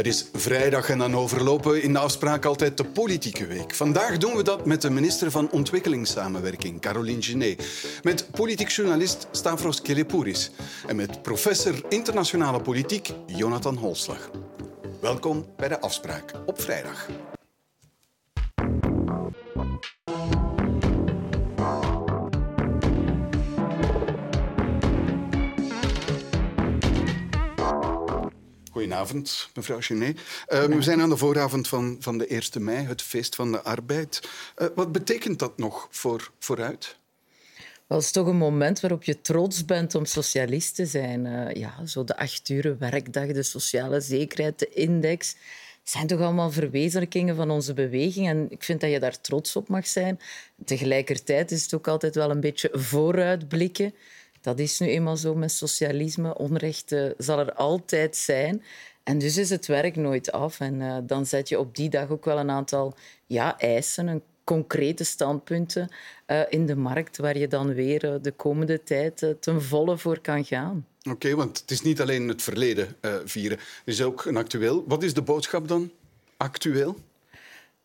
Het is vrijdag en dan overlopen in de afspraak altijd de politieke week. Vandaag doen we dat met de minister van Ontwikkelingssamenwerking, Caroline Genet. Met politiek journalist Stavros Kelepouris. En met professor internationale politiek Jonathan Holslag. Welkom bij de afspraak op vrijdag. Goedenavond, mevrouw Genet. Uh, we zijn aan de vooravond van, van de 1 mei, het feest van de arbeid. Uh, wat betekent dat nog voor, vooruit? Wel, het is toch een moment waarop je trots bent om socialist te zijn. Uh, ja, zo de acht uur werkdag, de sociale zekerheid, de index zijn toch allemaal verwezenlijkingen van onze beweging. En ik vind dat je daar trots op mag zijn. Tegelijkertijd is het ook altijd wel een beetje vooruitblikken. Dat is nu eenmaal zo met socialisme. Onrecht uh, zal er altijd zijn. En dus is het werk nooit af. En uh, dan zet je op die dag ook wel een aantal ja, eisen, een concrete standpunten uh, in de markt waar je dan weer de komende tijd ten volle voor kan gaan. Oké, want het is niet alleen het verleden vieren, het is ook een actueel. Wat is de boodschap dan actueel?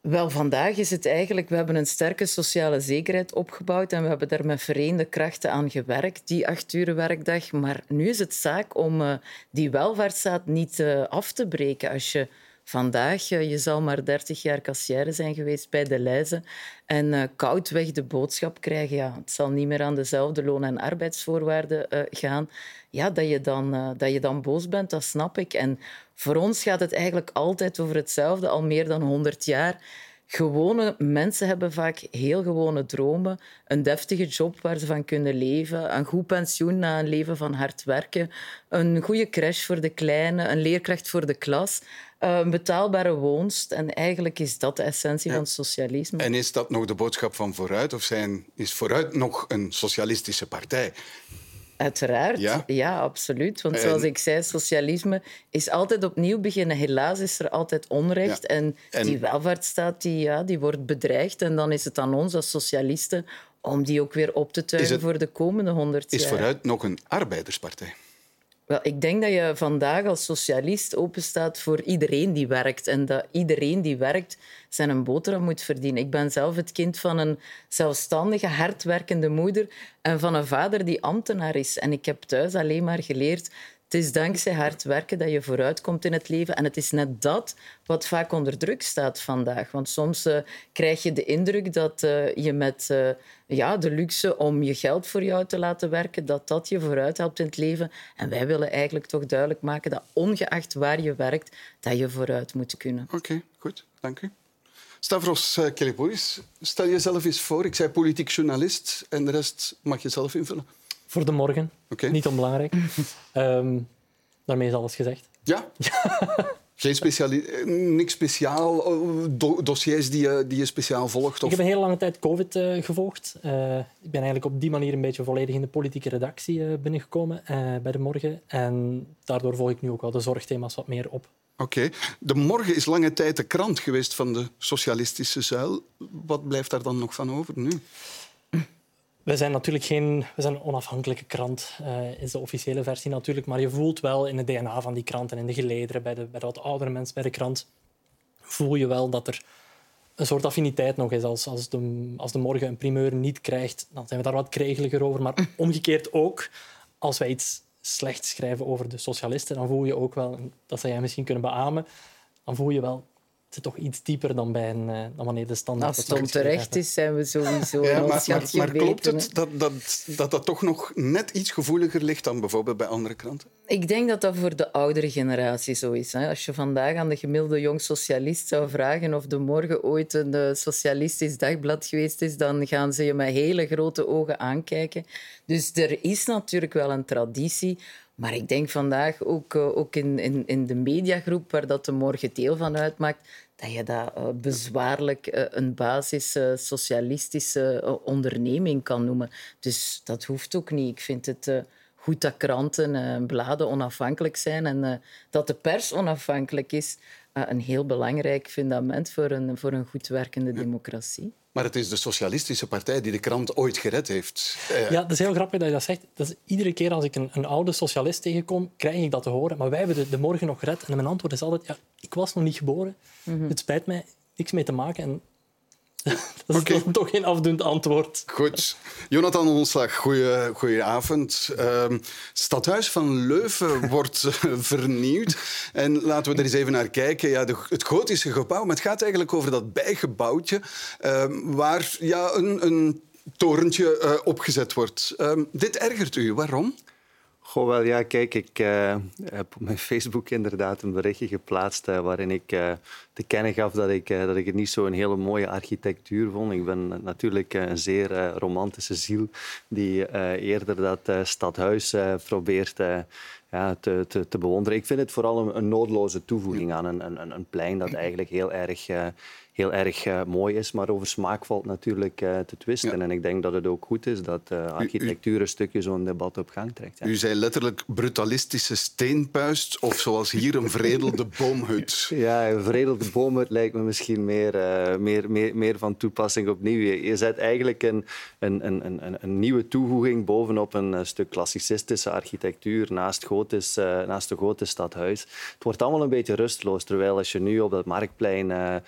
Wel, vandaag is het eigenlijk... We hebben een sterke sociale zekerheid opgebouwd en we hebben daar met vereende krachten aan gewerkt, die acht uur werkdag. Maar nu is het zaak om uh, die welvaartsstaat niet uh, af te breken. Als je vandaag, uh, je zal maar 30 jaar kassière zijn geweest bij de Leize en koudweg de boodschap krijgen, ja, het zal niet meer aan dezelfde loon- en arbeidsvoorwaarden gaan, ja, dat, je dan, dat je dan boos bent, dat snap ik. En voor ons gaat het eigenlijk altijd over hetzelfde, al meer dan 100 jaar. Gewone mensen hebben vaak heel gewone dromen. Een deftige job waar ze van kunnen leven. Een goed pensioen na een leven van hard werken. Een goede crash voor de kleine. Een leerkracht voor de klas. Eh, een betaalbare woonst. En eigenlijk is dat de essentie ja. van socialisme. En is dat nog de boodschap van Vooruit? Of zijn, is Vooruit nog een socialistische partij? Uiteraard, ja, ja absoluut. Want zoals ik zei, socialisme is altijd opnieuw beginnen. Helaas is er altijd onrecht. En, en, die welvaartsstaat die, ja, die wordt bedreigd. En dan is het aan ons als socialisten om die ook weer op te tuigen voor de komende honderd jaar. Is vooruit nog een arbeiderspartij? Wel, ik denk dat je vandaag als socialist openstaat voor iedereen die werkt. En dat iedereen die werkt zijn een boterham moet verdienen. Ik ben zelf het kind van een zelfstandige, hardwerkende moeder en van een vader die ambtenaar is. En ik heb thuis alleen maar geleerd het is dankzij hard werken dat je vooruitkomt in het leven. En het is net dat wat vaak onder druk staat vandaag. Want soms uh, krijg je de indruk dat uh, je met uh, ja, de luxe om je geld voor jou te laten werken, dat dat je vooruit helpt in het leven. En wij willen eigenlijk toch duidelijk maken dat ongeacht waar je werkt, dat je vooruit moet kunnen. Oké, goed. Dank u. Stavros Kelipouris, stel jezelf eens voor. Ik zei politiek journalist en de rest mag je zelf invullen. Voor de morgen. Okay. Niet onbelangrijk. um, daarmee is alles gezegd. Ja? Geen speciali niks speciaal, do dossiers die je, die je speciaal volgt? Of? Ik heb een hele lange tijd COVID uh, gevolgd. Uh, ik ben eigenlijk op die manier een beetje volledig in de politieke redactie uh, binnengekomen bij De Morgen. En daardoor volg ik nu ook wel de zorgthema's wat meer op. Oké. Okay. De Morgen is lange tijd de krant geweest van de socialistische zuil. Wat blijft daar dan nog van over nu? We zijn natuurlijk geen we zijn een onafhankelijke krant, uh, is de officiële versie natuurlijk. Maar je voelt wel in het DNA van die krant en in de gelederen, bij de, bij de wat oudere mensen bij de krant, voel je wel dat er een soort affiniteit nog is. Als, als, de, als de morgen een primeur niet krijgt, dan zijn we daar wat kregeliger over. Maar omgekeerd ook, als wij iets slechts schrijven over de socialisten, dan voel je ook wel, dat zou jij misschien kunnen beamen, dan voel je wel zit toch iets dieper dan, bij een, uh, dan wanneer de standaard... Als het onterecht is, zijn we sowieso ja, maar, maar, maar klopt het dat dat, dat dat toch nog net iets gevoeliger ligt dan bijvoorbeeld bij andere kranten? Ik denk dat dat voor de oudere generatie zo is. Hè. Als je vandaag aan de gemiddelde jong socialist zou vragen of de morgen ooit een uh, socialistisch dagblad geweest is, dan gaan ze je met hele grote ogen aankijken. Dus er is natuurlijk wel een traditie maar ik denk vandaag ook, uh, ook in, in, in de mediagroep waar dat de morgen deel van uitmaakt, dat je dat uh, bezwaarlijk uh, een basis socialistische onderneming kan noemen. Dus dat hoeft ook niet. Ik vind het goed dat kranten en bladen onafhankelijk zijn en dat de pers onafhankelijk is. Een heel belangrijk fundament voor een, voor een goed werkende democratie. Maar het is de Socialistische Partij die de krant ooit gered heeft. Eh, ja, dat is heel grappig dat je dat zegt. Dat is, iedere keer als ik een, een, oude socialist tegenkom, krijg ik dat te horen. Maar wij hebben de, de morgen nog gered. En mijn antwoord is altijd, ja, ik was nog niet geboren. Mhm. Het spijt mij, niks mee te maken. En dat is toch geen afdoend antwoord. Goed. Jonathan Onslag, goeie, avond. Uh, Stadhuis van Leuven wordt eh, vernieuwd. En laten we er eens even naar kijken. Ja, de, het gotische gebouw, maar het gaat eigenlijk over dat bijgebouwtje uh, waar ja, een, een torentje uh, opgezet wordt. Ehm, dit ergert u. Waarom? Goh, wel ja, kijk, ik uh, heb op mijn Facebook inderdaad een berichtje geplaatst uh, waarin ik uh, te kennen gaf dat ik, dat ik het niet zo een hele mooie architectuur vond. Ik ben natuurlijk een zeer romantische ziel die eerder dat stadhuis probeert ja, te, te, te, bewonderen. Ik vind het vooral een, een noodloze toevoeging aan een, een, een plein dat eigenlijk heel erg heel erg uh, mooi is. Maar over smaak valt natuurlijk uh, te twisten. En ik denk dat het ook goed is dat uh, architectuur een stukje zo'n debat op gang trekt. U zei letterlijk brutalistische steenpuist of zoals hier een vredelde boomhut. Ja, een vredelde boomhut lijkt me misschien meer, meer, meer, meer van toepassing opnieuw. Je zet eigenlijk een, een, een, een, een nieuwe toevoeging bovenop een stuk klassicistische architectuur naast, Gotisch, naast de Gotische stadhuis. Het wordt allemaal een beetje rustloos, terwijl als je nu op dat marktplein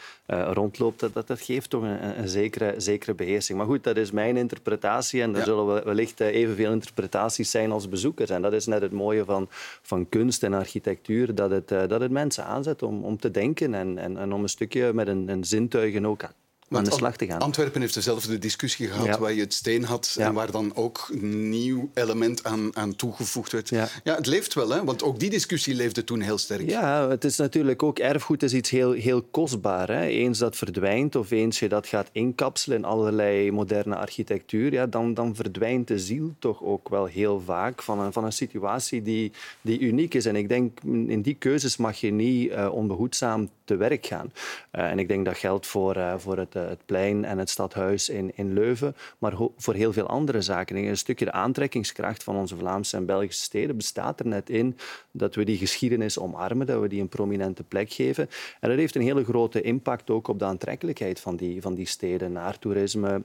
rondloopt, dat, dat, geeft toch een, een, zekere, zekere beheersing. Maar goed, dat is mijn interpretatie en er zullen wellicht eh, evenveel interpretaties zijn als bezoekers. En dat is net het mooie van, van kunst en architectuur, dat het, eh, dat het mensen aanzet om, om te denken en, en, en om een stukje met een, een zintuigen ook aan de slag te gaan. Antwerpen heeft dezelfde discussie gehad waar je het steen had en waar dan ook een nieuw element aan, aan toegevoegd werd. Ja. ja. het leeft wel, hè? want ook die discussie leefde toen heel sterk. Ja, het is natuurlijk ook erfgoed is iets heel, heel kostbaar. Hè? Eens dat verdwijnt of eens je dat gaat inkapselen in allerlei moderne architectuur, ja, dan, dan verdwijnt de ziel toch ook wel heel vaak van een, van een situatie die, die uniek is. En ik denk, in die keuzes mag je niet uh, onbehoedzaam te werk gaan. Uh, en ik denk dat geldt voor, uh, voor het het plein en het stadhuis in, in Leuven, maar voor heel veel andere zaken. een stukje de aantrekkingskracht van onze Vlaamse en Belgische steden bestaat er net in dat we die geschiedenis omarmen, dat we die een prominente plek geven. En dat heeft een hele grote impact ook op de aantrekkelijkheid van die, van die steden naar toerisme,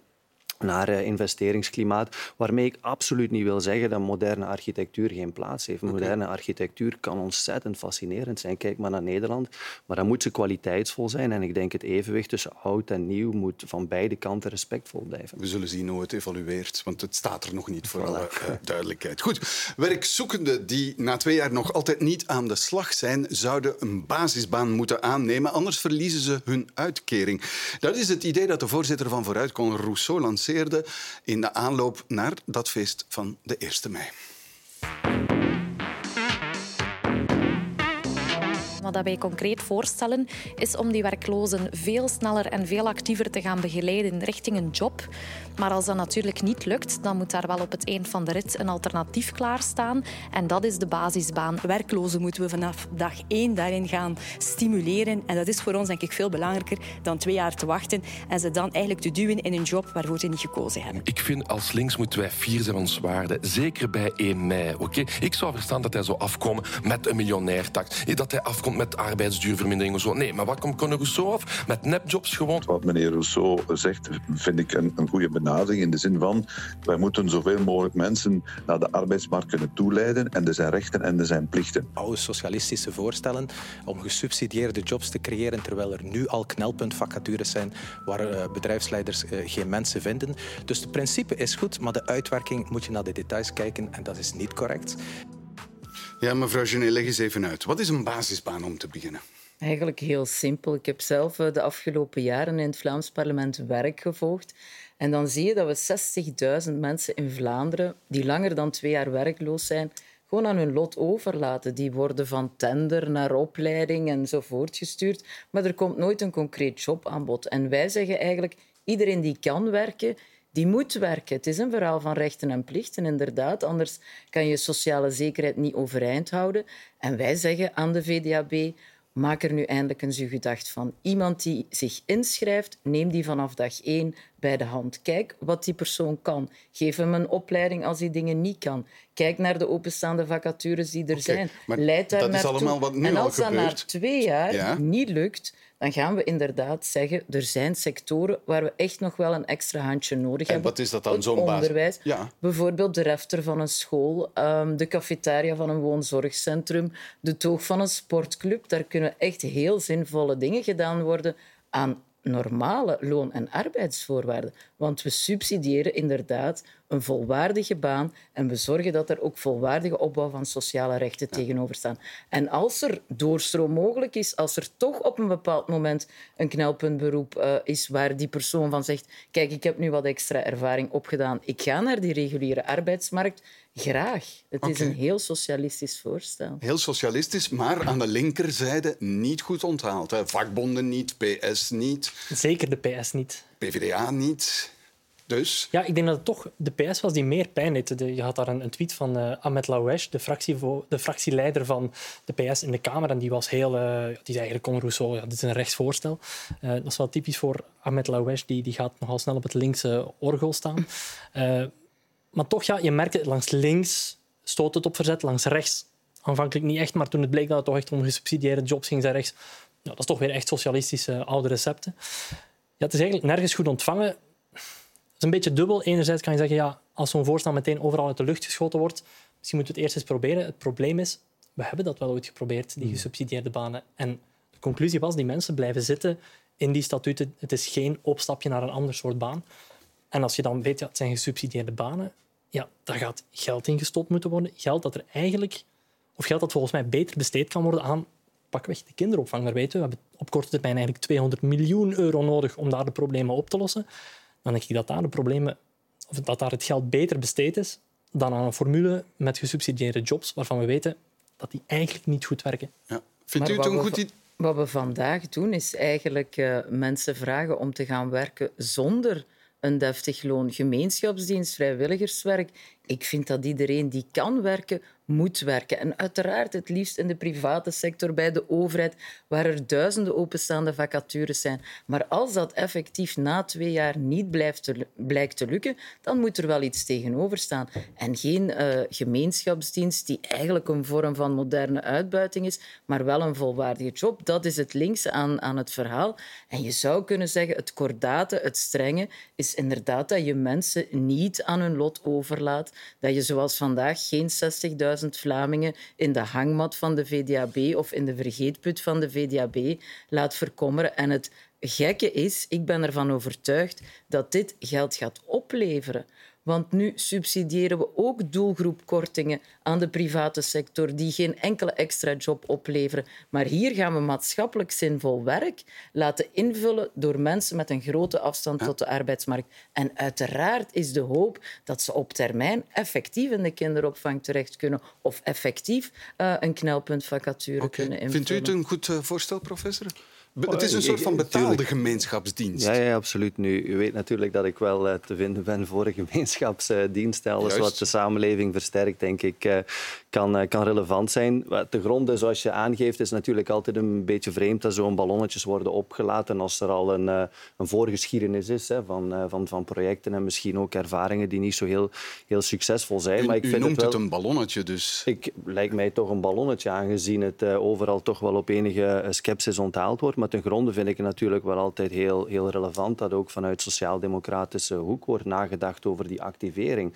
naar eh, investeringsklimaat, waarmee ik absoluut niet wil zeggen dat moderne architectuur geen plaats heeft. Moderne architectuur kan ontzettend fascinerend zijn. Kijk maar naar Nederland, maar dan moet ze kwaliteitsvol zijn. En ik denk het evenwicht tussen oud en nieuw moet van beide kanten respectvol blijven. We zullen zien hoe het evolueert, want het staat er nog niet voor alle uh, duidelijkheid. Goed, werkzoekenden die na twee jaar nog altijd niet aan de slag zijn, zouden een basisbaan moeten aannemen, anders verliezen ze hun uitkering. Dat is het idee dat de voorzitter van Vooruitkon, Rousseau, in de aanloop naar dat feest van de 1 mei. Wat wij concreet voorstellen is om die werklozen veel sneller en veel actiever te gaan begeleiden richting een job. Maar als dat natuurlijk niet lukt, dan moet daar wel op het eind van de rit een alternatief klaarstaan. En dat is de basisbaan. Werklozen moeten we vanaf dag één daarin gaan stimuleren. En dat is voor ons denk ik veel belangrijker dan twee jaar te wachten en ze dan eigenlijk te duwen in een job waarvoor ze niet gekozen hebben. Ik vind als links moeten wij fier zijn van ons waarde. Zeker bij 1 mei. Oké? Ik zou verstaan dat hij zou afkomen met een miljonairtax. Dat hij afkomt met arbeidsduurvermindering of zo. Nee, maar wat komt Conor Rousseau af? Met nepjobs gewoon. Wat meneer Rousseau zegt, vind ik een, een goede benadering in de zin van wij moeten zoveel mogelijk mensen naar de arbeidsmarkt kunnen toeleiden en er zijn rechten en er zijn plichten. Oude socialistische voorstellen om gesubsidieerde jobs te creëren terwijl er nu al knelpuntvacatures zijn waar uh, bedrijfsleiders uh, geen mensen vinden. Dus het principe is goed, maar de uitwerking moet je naar de details kijken en dat is niet correct. Ja, mevrouw Genet, leg eens even uit. Wat is een basisbaan om te beginnen? Eigenlijk heel simpel. Ik heb zelf eh, de afgelopen jaren in het Vlaams parlement werk gevolgd. En dan zie je dat we 60.000 mensen in Vlaanderen die langer dan twee jaar werkloos zijn, gewoon aan hun lot overlaten. Die worden van tender naar opleiding enzovoort gestuurd, maar er komt nooit een concreet jobaanbod. En wij zeggen eigenlijk, iedereen die kan werken, die moet werken. Het is een verhaal van rechten en plichten, inderdaad. Anders kan je sociale zekerheid niet overeind houden. En wij zeggen aan de VDAB, maak er nu eindelijk eens uw gedacht van. Iemand die zich inschrijft, neem die vanaf dag één bij de hand. Kijk wat die persoon kan. Geef hem een opleiding als hij dingen niet kan. Kijk naar de openstaande vacatures die er zijn. Leid daar dat is allemaal wat nu En als al dat na twee jaar niet lukt, dan gaan we inderdaad zeggen er zijn sectoren waar we echt nog wel een extra handje nodig en hebben. wat is dat dan, zo'n onderwijs. Ja. Bijvoorbeeld de refter van een school, ehm, de cafetaria van een woonzorgcentrum, de toog van een sportclub. Daar kunnen echt heel zinvolle dingen gedaan worden aan normale loon- en arbeidsvoorwaarden. Want we subsidiëren inderdaad een volwaardige baan en we zorgen dat er ook volwaardige opbouw van sociale rechten tegenover staan. En als er doorstroom mogelijk is, als er toch op een bepaald moment een knelpuntberoep uh, is waar die persoon van zegt kijk, ik heb nu wat extra ervaring opgedaan, ik ga naar die reguliere arbeidsmarkt, graag. Het is een heel socialistisch voorstel. Heel socialistisch, maar aan de linkerzijde niet goed onthaald. Hè. Vakbonden niet, PS niet. Zeker de PS niet. PvdA niet. Dus? Ja, ik denk dat het toch de PS was die meer pijn deed. Je had daar een, een tweet van uh, Ahmed Laouesh, de, fractie, de fractieleider van de PS in de Kamer. En die was heel... Uh, die zei eigenlijk, Con Rousseau, ja, dit is een rechtsvoorstel. Uh, dat is wel typisch voor Ahmed Laouesh. Die, die gaat nogal snel op het linkse orgel staan. maar toch, ja, je merkte langs links stoot het op verzet, langs rechts aanvankelijk niet echt. Maar toen het bleek dat het toch echt om gesubsidieerde jobs ging, zei rechts... Ja, dat is toch weer echt socialistische oude recepten. Ja, het is eigenlijk nergens goed ontvangen is een beetje dubbel. Enerzijds kan je zeggen, ja, als zo'n voorstel meteen overal uit de lucht geschoten wordt, misschien moeten we het eerst eens proberen. Het probleem is, we hebben dat wel ooit geprobeerd, die hmm. gesubsidieerde banen. En de conclusie was, die mensen blijven zitten in die statuten. Het is geen opstapje naar een ander soort baan. En als je dan weet, ja, het zijn gesubsidieerde banen, ja, daar gaat geld in gestopt moeten worden. Geld dat er eigenlijk, of geld dat volgens mij beter besteed kan worden aan pakweg de kinderopvang. Daar weten we, we hebben op korte termijn eigenlijk 200 miljoen euro nodig om daar de problemen op te lossen dan denk ik dat daar de problemen, of dat daar het geld beter besteed is dan aan een formule met gesubsidieerde jobs waarvan we weten dat die eigenlijk niet goed werken. Ja. Vindt u het een goed idee? Wat we vandaag doen, is eigenlijk uh, mensen vragen om te gaan werken zonder een deftig loon. Gemeenschapsdienst, vrijwilligerswerk. Ik vind dat iedereen die kan werken, moet werken. En uiteraard het liefst in de private sector, bij de overheid, waar er duizenden openstaande vacatures zijn. Maar als dat effectief na twee jaar niet blijft blijkt te lukken, dan moet er wel iets tegenover staan. En geen uh, gemeenschapsdienst die eigenlijk een vorm van moderne uitbuiting is, maar wel een volwaardige job. Dat is het linkse aan, aan het verhaal. En je zou kunnen zeggen, het kordate, het strenge, is inderdaad dat je mensen niet aan hun lot overlaat. Dat je zoals vandaag geen 60.000 Vlamingen in de hangmat van de VDAB of in de vergeetput van de VDAB laat verkommeren. En het gekke is, ik ben ervan overtuigd dat dit geld gaat opleveren. Want nu subsidiëren we ook doelgroepkortingen aan de private sector die geen enkele extra job opleveren. Maar hier gaan we maatschappelijk zinvol werk laten invullen door mensen met een grote afstand tot de arbeidsmarkt. En uiteraard is de hoop dat ze op termijn effectief in de kinderopvang terecht kunnen of effectief uh, een knelpuntvacature kunnen invullen. Vindt u het een goed uh, voorstel, professor? Het is een soort van betaalde gemeenschapsdienst. Ja, ja, absoluut. Nu, u weet natuurlijk dat ik wel uh, te vinden ben voor een gemeenschapsdienst. Alles wat de samenleving versterkt, denk ik, uh, kan, uh, kan relevant zijn. De gronden, zoals je aangeeft, is natuurlijk altijd een beetje vreemd dat zo'n ballonnetjes worden opgelaten als er al een, een voorgeschiedenis is hè, van, van, van projecten en misschien ook ervaringen die niet zo heel, heel succesvol zijn. U, maar ik u vind noemt het, wel, het een ballonnetje dus. Ik, lijkt mij toch een ballonnetje, aangezien het overal toch wel op enige sceptisch onthaald wordt. Maar ten gronde vind ik het natuurlijk wel altijd heel, heel relevant dat ook vanuit sociaal-democratische hoek wordt nagedacht over die activering.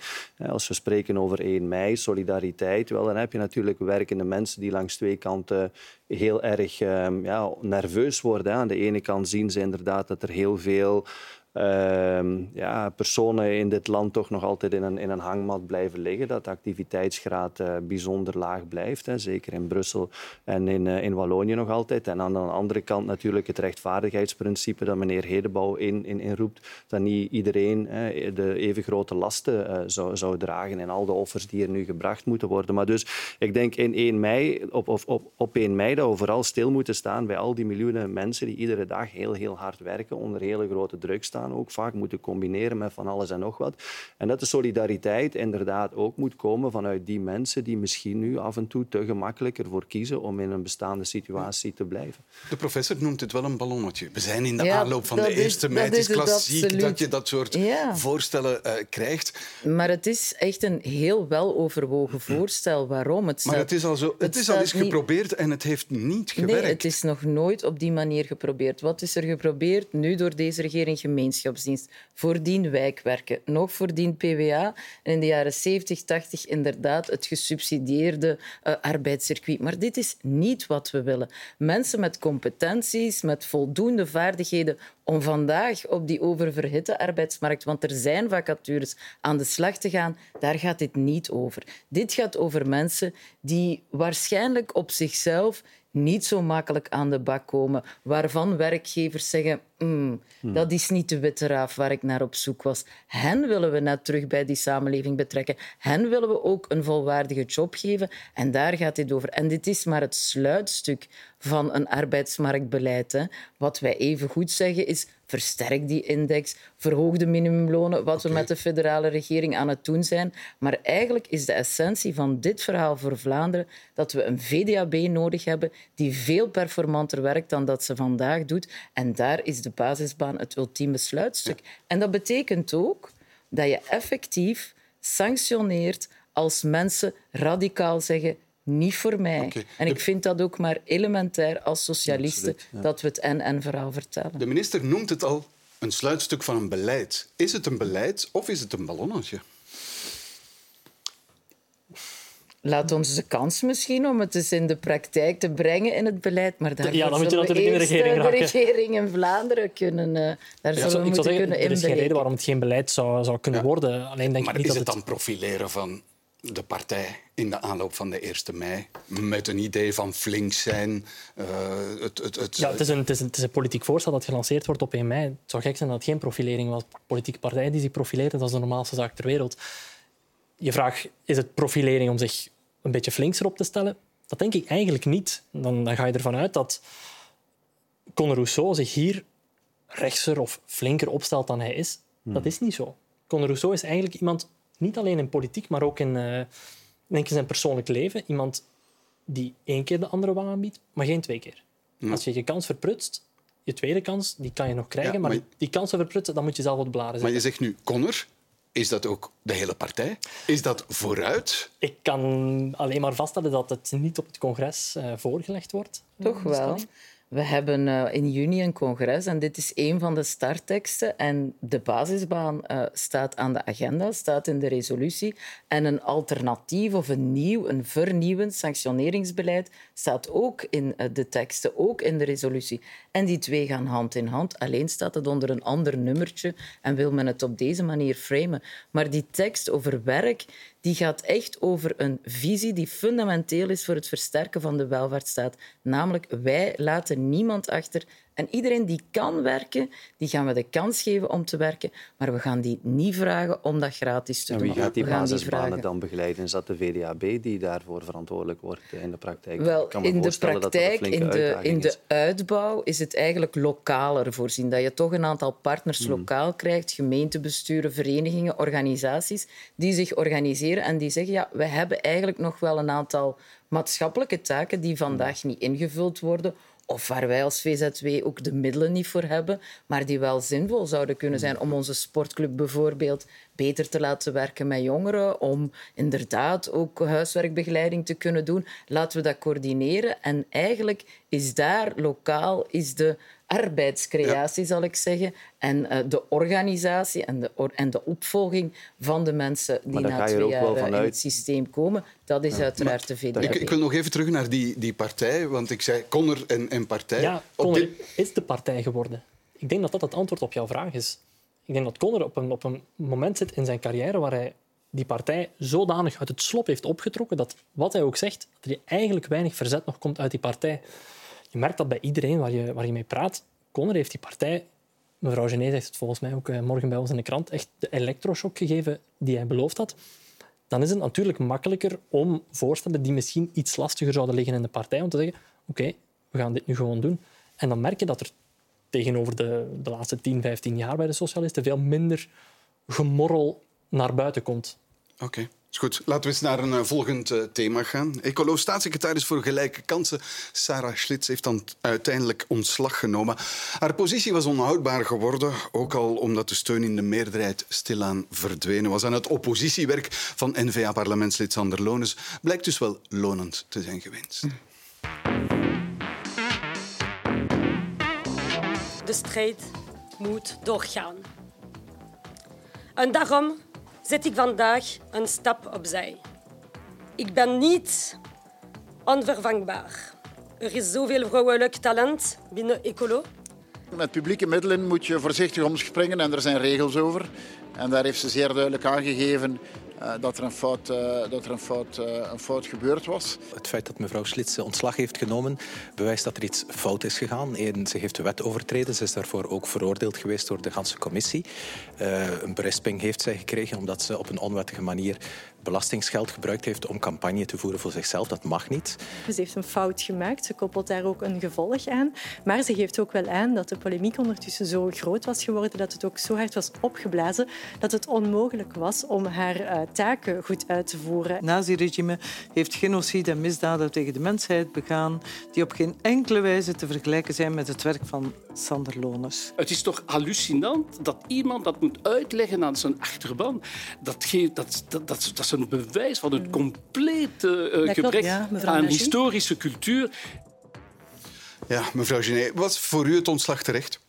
Als we spreken over 1 mei, solidariteit, wel, dan heb je natuurlijk werkende mensen die langs twee kanten heel erg ehm, ja, nerveus worden. Aan de ene kant zien ze inderdaad dat er heel veel ja, personen in dit land toch nog altijd in een, in een hangmat blijven liggen. Dat de activiteitsgraad uh, bijzonder laag blijft. Hè. Zeker in Brussel en in, uh, in Wallonië nog altijd. En aan de andere kant natuurlijk het rechtvaardigheidsprincipe dat meneer Hedebouw in, in, inroept. Dat niet iedereen de even grote lasten zou, zou dragen en al de offers die er nu gebracht moeten worden. Maar dus ik denk in 1 mei, op, op, op, op 1 mei dat we vooral stil moeten staan bij al die miljoenen mensen die iedere dag heel, heel hard werken onder hele grote druk staan ook vaak moeten combineren met van alles en nog wat. En dat de solidariteit inderdaad ook moet komen vanuit die mensen die misschien nu af en toe te gemakkelijk ervoor kiezen om in een bestaande situatie te blijven. De professor noemt het wel een ballonnetje. We zijn in de aanloop van de eerste mei. Het is klassiek dat je dat soort voorstellen uh, krijgt. Maar het is echt een heel weloverwogen voorstel. Waarom? Het maar het is al, zo, het, is al eens geprobeerd en het heeft niet gewerkt. Nee, het is nog nooit op die manier geprobeerd. Wat is er geprobeerd? Nu door deze regering gemeenschapsdienst. Voordien wijkwerken. Nog voordien PWA. En in de jaren 70, 80 inderdaad het gesubsidieerde uh, arbeidscircuit. Maar dit is niet wat we willen. Mensen met competenties, met voldoende vaardigheden om vandaag op die oververhitte arbeidsmarkt, want er zijn vacatures, aan de slag te gaan, daar gaat dit niet over. Dit gaat over mensen die waarschijnlijk op zichzelf niet zo makkelijk aan de bak komen, waarvan werkgevers zeggen mm, hmm. dat is niet de witte raaf waar ik naar op zoek was. Hen willen we net terug bij die samenleving betrekken. Hen willen we ook een volwaardige job geven en daar gaat dit over. En dit is maar het sluitstuk van een arbeidsmarktbeleid. Hè. Wat wij even goed zeggen is versterk die index, verhoog de minimumlonen, wat we met de federale regering aan het doen zijn. Maar eigenlijk is de essentie van dit verhaal voor Vlaanderen dat we een VDAB nodig hebben die veel performanter werkt dan dat ze vandaag doet. En daar is de basisbaan het ultieme sluitstuk. En dat betekent ook dat je effectief sanctioneert als mensen radicaal zeggen niet voor mij. En ik vind dat ook maar elementair als socialisten dat we het en-en-verhaal vertellen. De minister noemt het al een sluitstuk van een beleid. Is het een beleid of is het een ballonnetje? Laat ons de kans misschien om het eens in de praktijk te brengen in het beleid. Maar daar ja, dan moet je natuurlijk in de regering de regering in Vlaanderen kunnen, uh, daar ja, zullen we moeten zeggen, kunnen Er is geen reden waarom het geen beleid zou, zou kunnen worden. Alleen denk maar ik niet is dat het dan profileren van de partij in de aanloop van de 1 mei. Met een idee van flink zijn. Uh, het, het, het, ja, het, is een, het, is een, het is een politiek voorstel dat gelanceerd wordt op 1 mei. Het zou gek zijn dat het geen profilering was. Politieke partijen die zich profileren, dat is de normaalste zaak ter wereld. Je vraagt, is het profilering om zich een beetje flinkser op te stellen? Dat denk ik eigenlijk niet. Dan, dan ga je ervan uit dat Conor Rousseau zich hier rechtser of flinker opstelt dan hij is. Dat hmm. is niet zo. Conor Rousseau is eigenlijk iemand niet alleen in politiek, maar ook in, uh, denk in zijn persoonlijk leven. Iemand die één keer de andere wang aanbiedt, maar geen twee keer. Als je je kans verprutst, je tweede kans, die kan je nog krijgen, maar, die kansen verprutsen, dan moet je zelf op de zetten. Maar je zegt nu Connor. Is dat ook de hele partij? Is dat vooruit? Ik kan alleen maar vaststellen dat het niet op het congres uh, voorgelegd wordt. Toch wel. We hebben uh, in juni een congres en dit is een van de startteksten. En de basisbaan uh, staat aan de agenda, staat in de resolutie. En een alternatief of een nieuw, een vernieuwend sanctioneringsbeleid staat ook in uh, de teksten, ook in de resolutie. En die twee gaan hand in hand. Alleen staat het onder een ander nummertje en wil men het op deze manier framen. Maar die tekst over werk die gaat echt over een visie die fundamenteel is voor het versterken van de welvaartsstaat. Namelijk, wij laten niemand achter en iedereen die kan werken, die gaan we de kans geven om te werken. Maar we gaan die niet vragen om dat gratis te en doen. Wie gaat die basisbanen dan begeleiden? Is dat de VDAB die daarvoor verantwoordelijk wordt in de praktijk? Wel, in de praktijk, in de, in de uitbouw, is het eigenlijk lokaler voorzien. Dat je toch een aantal partners hmm. lokaal krijgt, gemeentebesturen, verenigingen, organisaties, die zich organiseren en die zeggen, ja, we hebben eigenlijk nog wel een aantal maatschappelijke taken die vandaag niet ingevuld worden of waar wij als VZW ook de middelen niet voor hebben, maar die wel zinvol zouden kunnen zijn om onze sportclub bijvoorbeeld beter te laten werken met jongeren, om inderdaad ook huiswerkbegeleiding te kunnen doen. Laten we dat coördineren. En eigenlijk is daar lokaal is de arbeidscreatie, zal ik zeggen, en uh, de organisatie en de, en de opvolging van de mensen die na twee jaar vanuit... in het systeem komen, dat is ja. uiteraard de VDAB. Ik, ik, wil nog even terug naar die, die partij, want ik zei Conner en, en partij. Ja, Conner dit... is de partij geworden. Ik denk dat dat het antwoord op jouw vraag is. Ik denk dat Conner op een, op een moment zit in zijn carrière waar hij die partij zodanig uit het slop heeft opgetrokken dat wat hij ook zegt, dat er eigenlijk weinig verzet nog komt uit die partij. Merkt dat bij iedereen waar je, waar je mee praat. Conner heeft die partij, mevrouw Genet zegt het volgens mij ook eh, morgen bij ons in de krant, echt de elektroshock gegeven die hij beloofd had. Dan is het natuurlijk makkelijker om voorstellen die misschien iets lastiger zouden liggen in de partij, om te zeggen, oké, we gaan dit nu gewoon doen. En dan merk je dat er tegenover de, de laatste 10, 15 jaar bij de socialisten veel minder gemorrel naar buiten komt. Oké. Goed. Laten we eens naar een uh, volgend uh, thema gaan. Ecolo-staatssecretaris voor Gelijke Kansen, Sarah Schlitz, heeft dan uiteindelijk ontslag genomen. Haar positie was onhoudbaar geworden, ook al omdat de steun in de meerderheid stilaan verdwenen was. En het oppositiewerk van N-VA-parlementslid Sander Lones blijkt dus wel lonend te zijn geweest. De strijd moet doorgaan. En daarom zet ik vandaag een stap opzij. Ik ben niet onvervangbaar. Er is zoveel vrouwelijk talent binnen Ecolo. Met publieke middelen moet je voorzichtig omspringen en er zijn regels over. En daar heeft ze zeer duidelijk aangegeven dat er, een fout, uh, dat er een, fout, uh, een fout gebeurd was. Het feit dat mevrouw Slitse ontslag heeft genomen bewijst dat er iets fout is gegaan. Eén, ze heeft de wet overtreden. Ze is daarvoor ook veroordeeld geweest door de ganse commissie. een berisping heeft zij gekregen omdat ze op een onwettige manier belastingsgeld gebruikt heeft om campagne te voeren voor zichzelf. Dat mag niet. Ze heeft een fout gemaakt. Ze koppelt daar ook een gevolg aan. Maar ze geeft ook wel aan dat de polemiek ondertussen zo groot was geworden, dat het ook zo hard was opgeblazen, dat het onmogelijk was om haar uh, taken goed uit te voeren. Het naziregime heeft genocide en misdaden tegen de mensheid begaan die op geen enkele wijze te vergelijken zijn met het werk van Sander Lones. Het is toch hallucinant dat iemand dat moet uitleggen aan zijn achterban. Dat, geeft, dat, dat, dat, dat is een bewijs van een complete uh, gebrek ja, aan historische cultuur. Ja, mevrouw Genet, was voor u het ontslag terecht?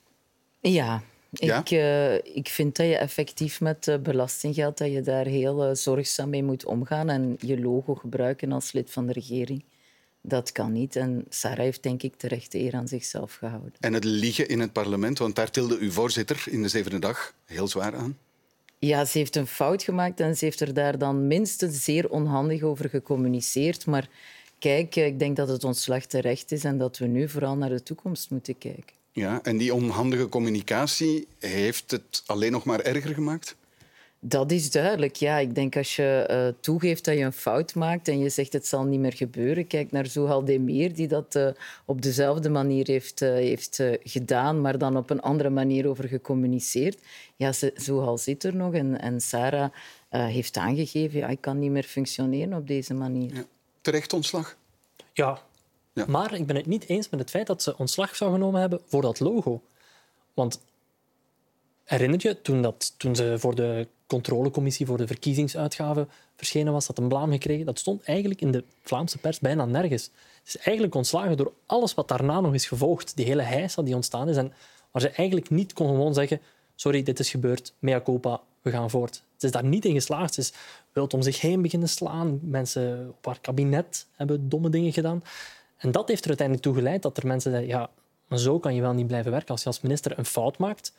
Ja, ik, uh, ik vind dat je effectief met uh, belastinggeld dat je daar heel uh, zorgzaam mee moet omgaan en je logo gebruiken als lid van de regering. Dat kan niet. En Sarah heeft denk ik terecht eer aan zichzelf gehouden. En het liegen in het parlement, want daar tilde uw voorzitter in de zevende dag heel zwaar aan. Ja, ze heeft een fout gemaakt en ze heeft er daar dan minstens zeer onhandig over gecommuniceerd. Maar kijk, ik denk dat het ontslag terecht is en dat we nu vooral naar de toekomst moeten kijken. Ja, en die onhandige communicatie heeft het alleen nog maar erger gemaakt? Dat is duidelijk, ja. Ik denk als je uh, toegeeft dat je een fout maakt en je zegt het zal niet meer gebeuren. Kijk naar Zuhal Demir, die dat uh, op dezelfde manier heeft, uh, heeft gedaan, maar dan op een andere manier over gecommuniceerd. Ja, Zuhal zit er nog en, en Sarah heeft aangegeven, ja, ik kan niet meer functioneren op deze manier. Ja. Terecht ontslag? Ja. ja, maar ik ben het niet eens met het feit dat ze ontslag zou genomen hebben voor dat logo. Want herinner je, toen, dat, toen ze voor de controlecommissie voor de verkiezingsuitgaven verschenen was, had een blaam gekregen. Dat stond eigenlijk in de Vlaamse pers bijna nergens. Het is eigenlijk ontslagen door alles wat daarna nog is gevolgd. Die hele heisa die ontstaan is. En waar ze eigenlijk niet kon gewoon zeggen sorry, dit is gebeurd, mea culpa, we gaan voort. Ze is daar niet in geslaagd. Ze is wild om zich heen beginnen slaan. Mensen op haar kabinet hebben domme dingen gedaan. En dat heeft er uiteindelijk toe geleid dat er mensen zeiden ja, maar zo kan je wel niet blijven werken. Als je als minister een fout maakt,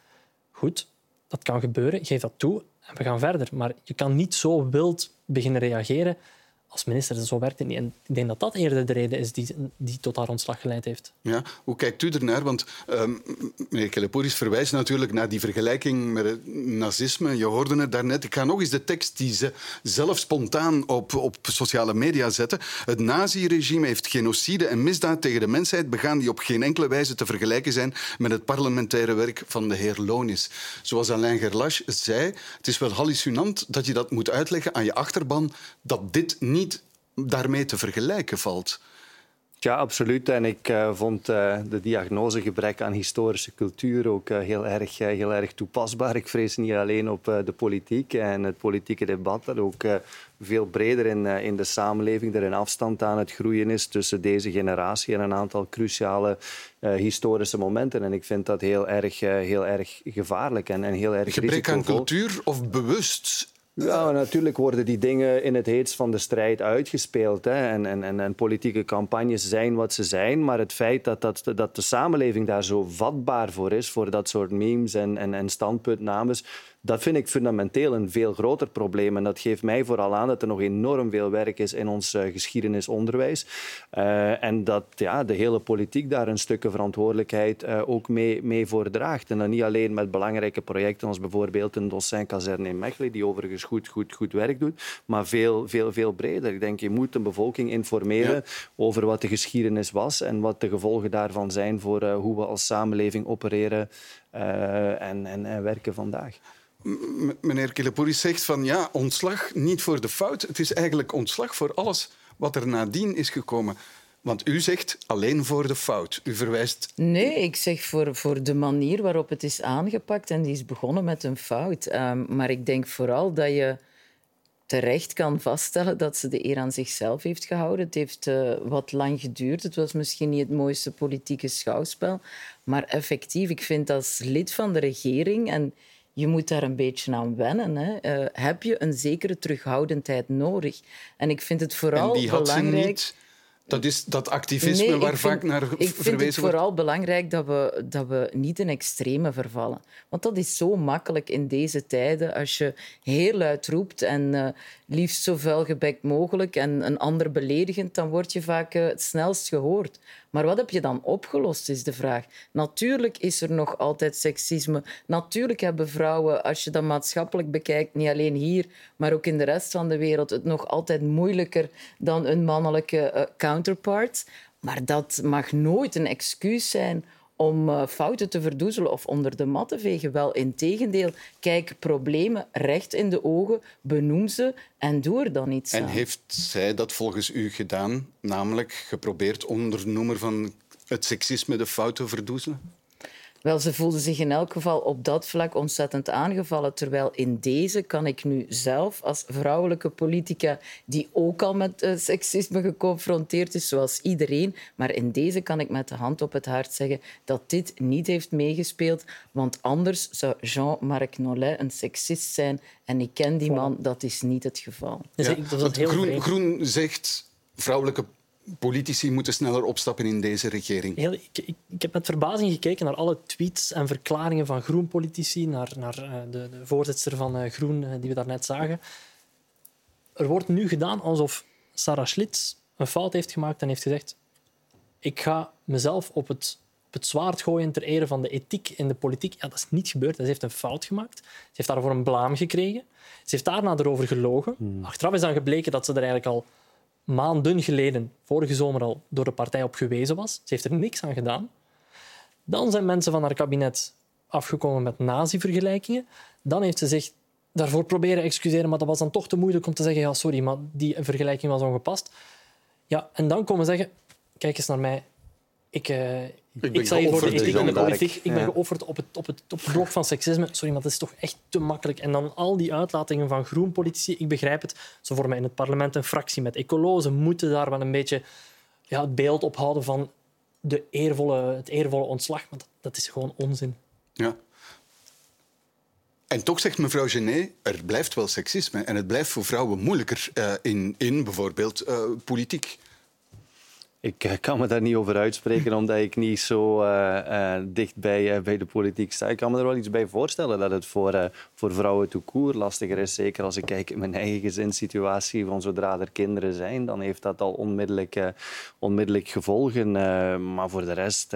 goed, dat kan gebeuren, geef dat toe en we gaan verder. Maar je kan niet zo wild beginnen reageren als minister. Zo werkt het niet. En ik denk dat dat eerder de reden is die, die tot haar ontslag geleid heeft. Ja, hoe kijkt u ernaar? Want um, meneer Kelepouris verwijst natuurlijk naar die vergelijking met het nazisme. Je hoorde het daarnet. Ik ga nog eens de tekst die ze zelf spontaan op, op sociale media zetten. Het naziregime heeft genocide en misdaad tegen de mensheid begaan die op geen enkele wijze te vergelijken zijn met het parlementaire werk van de heer Lonis. Zoals Alain Gerlache zei, het is wel hallucinant dat je dat moet uitleggen aan je achterban dat dit niet niet daarmee te vergelijken valt. Ja, absoluut. En ik uh, vond uh, de diagnose gebrek aan historische cultuur ook uh, heel, erg, heel erg toepasbaar. Ik vrees niet alleen op de politiek en het politieke debat, dat ook veel breder in, in de samenleving er een afstand aan het groeien is tussen deze generatie en een aantal cruciale historische momenten. En ik vind dat heel erg, heel erg gevaarlijk en, en heel erg Gebrek aan cultuur of bewust ja, natuurlijk worden die dingen in het heetst van de strijd uitgespeeld. Hè. En, en, en, politieke campagnes zijn wat ze zijn. Maar het feit dat, dat, dat de samenleving daar zo vatbaar voor is, voor dat soort memes en, en, en standpuntnames, Dat vind ik fundamenteel een veel groter probleem. En dat geeft mij vooral aan dat er nog enorm veel werk is in ons uh, geschiedenisonderwijs. Uh, en dat ja, de hele politiek daar een stukje verantwoordelijkheid uh, ook mee, mee voor draagt. En dan niet alleen met belangrijke projecten als bijvoorbeeld een docent-kazerne in Mechelen, die overigens goed, goed, goed werk doet, maar veel, veel, veel breder. Ik denk, je moet de bevolking informeren ja. over wat de geschiedenis was en wat de gevolgen daarvan zijn voor hoe we als samenleving opereren en, en, en werken vandaag meneer Kilepouris zegt van ja, ontslag niet voor de fout. Het is eigenlijk ontslag voor alles wat er nadien is gekomen. Want u zegt alleen voor de fout. U verwijst. Nee, ik zeg voor, voor de manier waarop het is aangepakt. En die is begonnen met een fout. Um, maar ik denk vooral dat je terecht kan vaststellen dat ze de eer aan zichzelf heeft gehouden. Het heeft uh, wat lang geduurd. Het was misschien niet het mooiste politieke schouwspel. Maar effectief, ik vind als lid van de regering. En je moet daar een beetje aan wennen. Hè. Uh, heb je een zekere terughoudendheid nodig? En ik vind het vooral en die had belangrijk. Ze niet dat is dat activisme nee, waar vind, vaak naar verwezen wordt. Ik vind het vooral belangrijk dat we, dat we niet in extreme vervallen. Want dat is zo makkelijk in deze tijden. Als je heel luid roept en uh, liefst zo vuilgebekt mogelijk en een ander beledigend, dan word je vaak uh, het snelst gehoord. Maar wat heb je dan opgelost, is de vraag. Natuurlijk is er nog altijd seksisme. Natuurlijk hebben vrouwen, als je dat maatschappelijk bekijkt, niet alleen hier, maar ook in de rest van de wereld, het nog altijd moeilijker dan een mannelijke uh, counterpart. Maar dat mag nooit een excuus zijn om uh, fouten te verdoezelen of onder de mat te vegen. Wel, in tegendeel, kijk problemen recht in de ogen, benoem ze en doe er dan iets en aan. En heeft zij dat volgens u gedaan, namelijk geprobeerd onder noemer van het seksisme de fout te verdoezelen? Wel, ze voelde zich in elk geval op dat vlak ontzettend aangevallen. Terwijl in deze kan ik nu zelf als vrouwelijke politica, die ook al met uh, seksisme geconfronteerd is, zoals iedereen, maar in deze kan ik met de hand op het hart zeggen dat dit niet heeft meegespeeld. Want anders zou Jean-Marc Nollet een seksist zijn. En ik ken die man, dat is niet het geval. Ja, Groen, Groen zegt vrouwelijke politici moeten sneller opstappen in deze regering. Heel, ik, ik, ik, heb met verbazing gekeken naar alle tweets en verklaringen van Groen-politici, naar, naar uh, de, de, voorzitter van uh, Groen, uh, die we daarnet zagen. Er wordt nu gedaan alsof Sarah Schlitz een fout heeft gemaakt en heeft gezegd ik ga mezelf op het, op het zwaard gooien ter ere van de ethiek in de politiek. Ja, dat is niet gebeurd. Ze heeft een fout gemaakt. Ze heeft daarvoor een blaam gekregen. Ze heeft daarna erover gelogen. Hmm. Achteraf is dan gebleken dat ze er eigenlijk al maanden geleden, vorige zomer al, door de partij op gewezen was. Ze heeft er niks aan gedaan. Dan zijn mensen van haar kabinet afgekomen met nazi-vergelijkingen. Dan heeft ze zich daarvoor proberen excuseren, maar dat was dan toch te moeilijk om te zeggen ja, sorry, maar die vergelijking was ongepast. Ja, en dan komen zeggen, kijk eens naar mij, ik, uh, ik, ik sta hier voor de ethiek en de politiek. Ik ben geofferd op het, op, het, op het blok van seksisme. Sorry, maar dat is toch echt te makkelijk. En dan al die uitlatingen van groen-politici. Ik begrijp het. Ze vormen in het parlement een fractie met ecologen. Ze moeten daar wel een beetje ja, het beeld ophouden van de eervolle, het eervolle ontslag. Maar dat, dat is gewoon onzin. Ja. En toch zegt mevrouw Genet, er blijft wel seksisme. En het blijft voor vrouwen moeilijker uh, in, in bijvoorbeeld uh, politiek. Ik kan me daar niet over uitspreken, omdat ik niet zo uh, uh, dicht bij, uh, bij de politiek sta. Ik kan me er wel iets bij voorstellen dat het voor, voor vrouwen toekoer lastiger is. Zeker als ik kijk in mijn eigen gezinssituatie. Van zodra er kinderen zijn, dan heeft dat al onmiddellijk, onmiddellijk gevolgen. maar voor de rest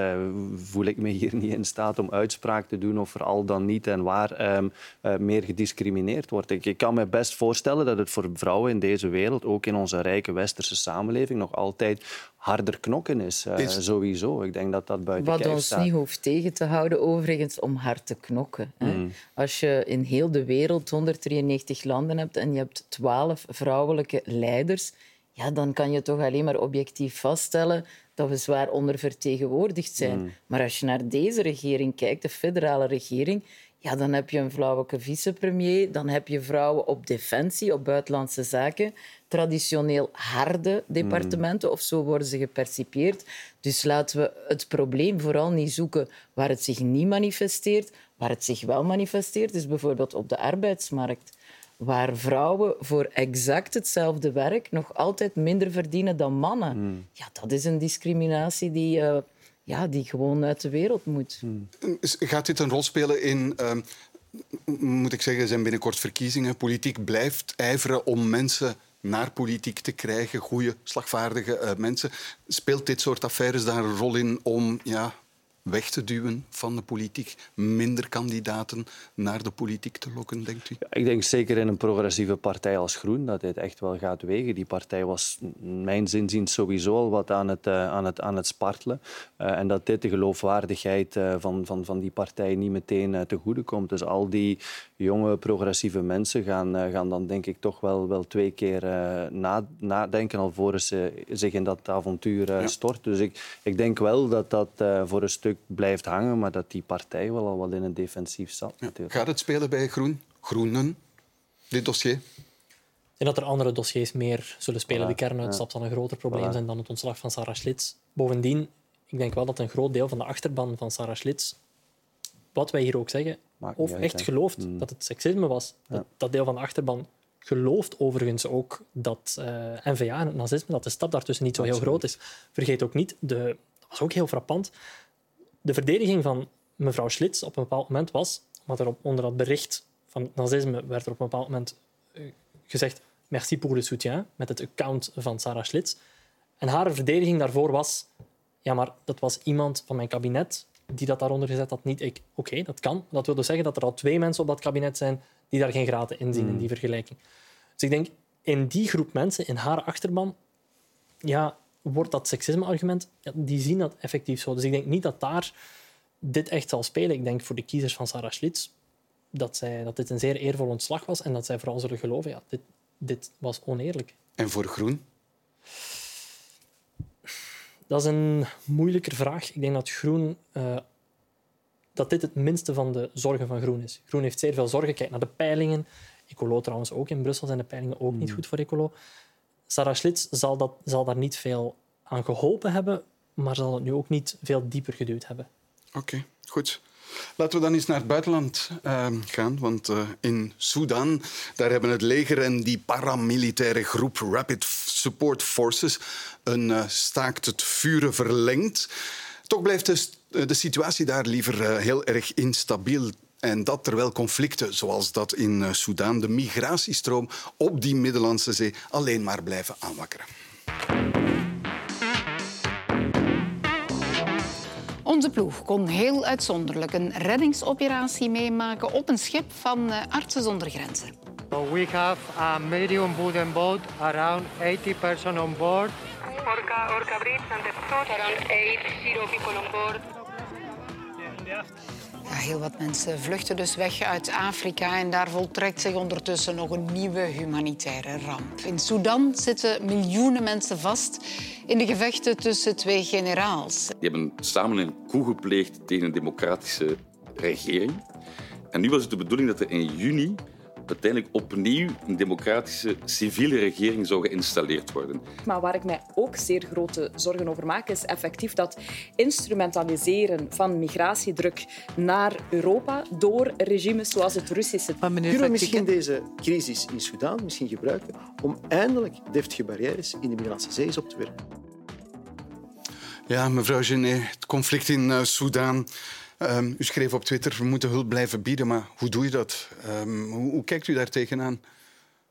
voel ik me hier niet in staat om uitspraak te doen of vooral dan niet en waar um, meer gediscrimineerd wordt. Ik, ik kan me best voorstellen dat het voor vrouwen in deze wereld, ook in onze rijke westerse samenleving, nog altijd harder knokken is, uh, is, sowieso. Ik denk dat dat buiten Wat ons staat. niet hoeft tegen te houden, overigens, om hard te knokken. Hè. Mm. Als je in heel de wereld 193 landen hebt en je hebt 12 vrouwelijke leiders, ja, dan kan je toch alleen maar objectief vaststellen dat we zwaar ondervertegenwoordigd zijn. Mm. Maar als je naar deze regering kijkt, de federale regering, ja, dan heb je een vrouwelijke vicepremier, dan heb je vrouwen op defensie, op buitenlandse zaken, traditioneel harde departementen, of zo worden ze gepercipieerd. Dus laten we het probleem vooral niet zoeken waar het zich niet manifesteert. Waar het zich wel manifesteert, is bijvoorbeeld op de arbeidsmarkt, waar vrouwen voor exact hetzelfde werk nog altijd minder verdienen dan mannen. Mm. Ja, dat is een discriminatie die... Uh, ja, die gewoon uit de wereld moet. Gaat dit een rol spelen in uh, moet ik zeggen, zijn binnenkort verkiezingen. Politiek blijft ijveren om mensen naar politiek te krijgen, goede, slagvaardige uh, mensen. Speelt dit soort affaires daar een rol in om ja, weg te duwen van de politiek, minder kandidaten naar de politiek te lokken, denkt u? ik denk zeker in een progressieve partij als Groen dat dit echt wel gaat wegen. Die partij was, mijn zin sowieso al wat aan het, uh, aan het, aan het spartelen. Uh, en dat dit de geloofwaardigheid van, van, van die partij niet meteen te goede komt. Dus al die jonge progressieve mensen gaan, gaan dan denk ik toch wel, wel twee keer nadenken alvorens ze zich in dat avontuur ja. stort. Dus ik, ik denk wel dat dat voor een stuk blijft hangen, maar dat die partij wel al wat in een defensief zat. Ja. Gaat het spelen bij Groen? Groenen, dit dossier? En dat er andere dossiers meer zullen spelen. Voilà. De kernuitstap zal een groter probleem zijn dan het ontslag van Sarah Schlitz. Bovendien, ik denk wel dat een groot deel van de achterban van Sarah Schlitz, wat wij hier ook zeggen, of echt gelooft mm. dat het seksisme was. Ja. Dat, dat, deel van de achterban gelooft overigens ook dat uh, NVA en het nazisme, dat de stap daartussen niet zo heel groot is. Vergeet ook niet, de, dat was ook heel frappant, de verdediging van mevrouw Schlitz op een bepaald moment was, want er op, onder dat bericht van het nazisme werd er op een bepaald moment uh, gezegd merci pour le soutien, met het account van Sarah Schlitz. En haar verdediging daarvoor was, ja, maar dat was iemand van mijn kabinet die dat daaronder gezet had, niet ik. Oké, okay, dat kan. Dat wil dus zeggen dat er al twee mensen op dat kabinet zijn die daar geen graten in zien, mm. in die vergelijking. Dus ik denk, in die groep mensen, in haar achterban, ja, wordt dat seksisme-argument, ja, die zien dat effectief zo. Dus ik denk niet dat daar dit echt zal spelen. Ik denk voor de kiezers van Sarah Schlitz dat, zij, dat dit een zeer eervol ontslag was en dat zij vooral zullen geloven, ja, dit, dit was oneerlijk. En voor Groen? Dat is een moeilijker vraag. Ik denk dat Groen... Uh, dat dit het minste van de zorgen van Groen is. Groen heeft zeer veel zorgen. Kijk naar de peilingen. Ecolo trouwens ook. In Brussel zijn de peilingen ook niet hmm. goed voor Ecolo. Sarah Schlitz zal, dat, zal daar niet veel aan geholpen hebben, maar zal het nu ook niet veel dieper geduwd hebben. Oké, okay, goed. Laten we dan eens naar het buitenland uh, gaan. Want uh, in Sudan daar hebben het leger en die paramilitaire groep Rapid Support Forces een uh, staakt het vuren verlengd. Toch blijft de, de situatie daar liever heel erg instabiel. En dat terwijl conflicten zoals dat in Soedan, de migratiestroom op die Middellandse Zee, alleen maar blijven aanwakkeren. Onze ploeg kon heel uitzonderlijk een reddingsoperatie meemaken op een schip van uh, Artsen zonder Grenzen. We have a medium wooden boat, around 80 person on board. Orca, Orca Bridge and the around 80 people on board. Heel wat mensen vluchten dus weg uit Afrika en daar voltrekt zich ondertussen nog een nieuwe humanitaire ramp. In Sudan zitten miljoenen mensen vast in de gevechten tussen twee generaals. Die hebben samen een coup gepleegd tegen een democratische regering. En nu was het de bedoeling dat er in juni uiteindelijk opnieuw een democratische civiele regering zou geïnstalleerd worden. Maar waar ik mij ook zeer grote zorgen over maak, is effectief dat instrumentaliseren van migratiedruk naar Europa door regimes zoals het Russische. Maar Kunnen we misschien deze crisis in Sudan misschien gebruiken om eindelijk deftige barrières in de Middellandse Zee op te werpen? Ja, mevrouw Genet, het conflict in uh, Soedan Um, u schreef op Twitter, we moeten hulp blijven bieden, maar hoe doe je dat? Um, hoe, hoe, kijkt u daar tegenaan?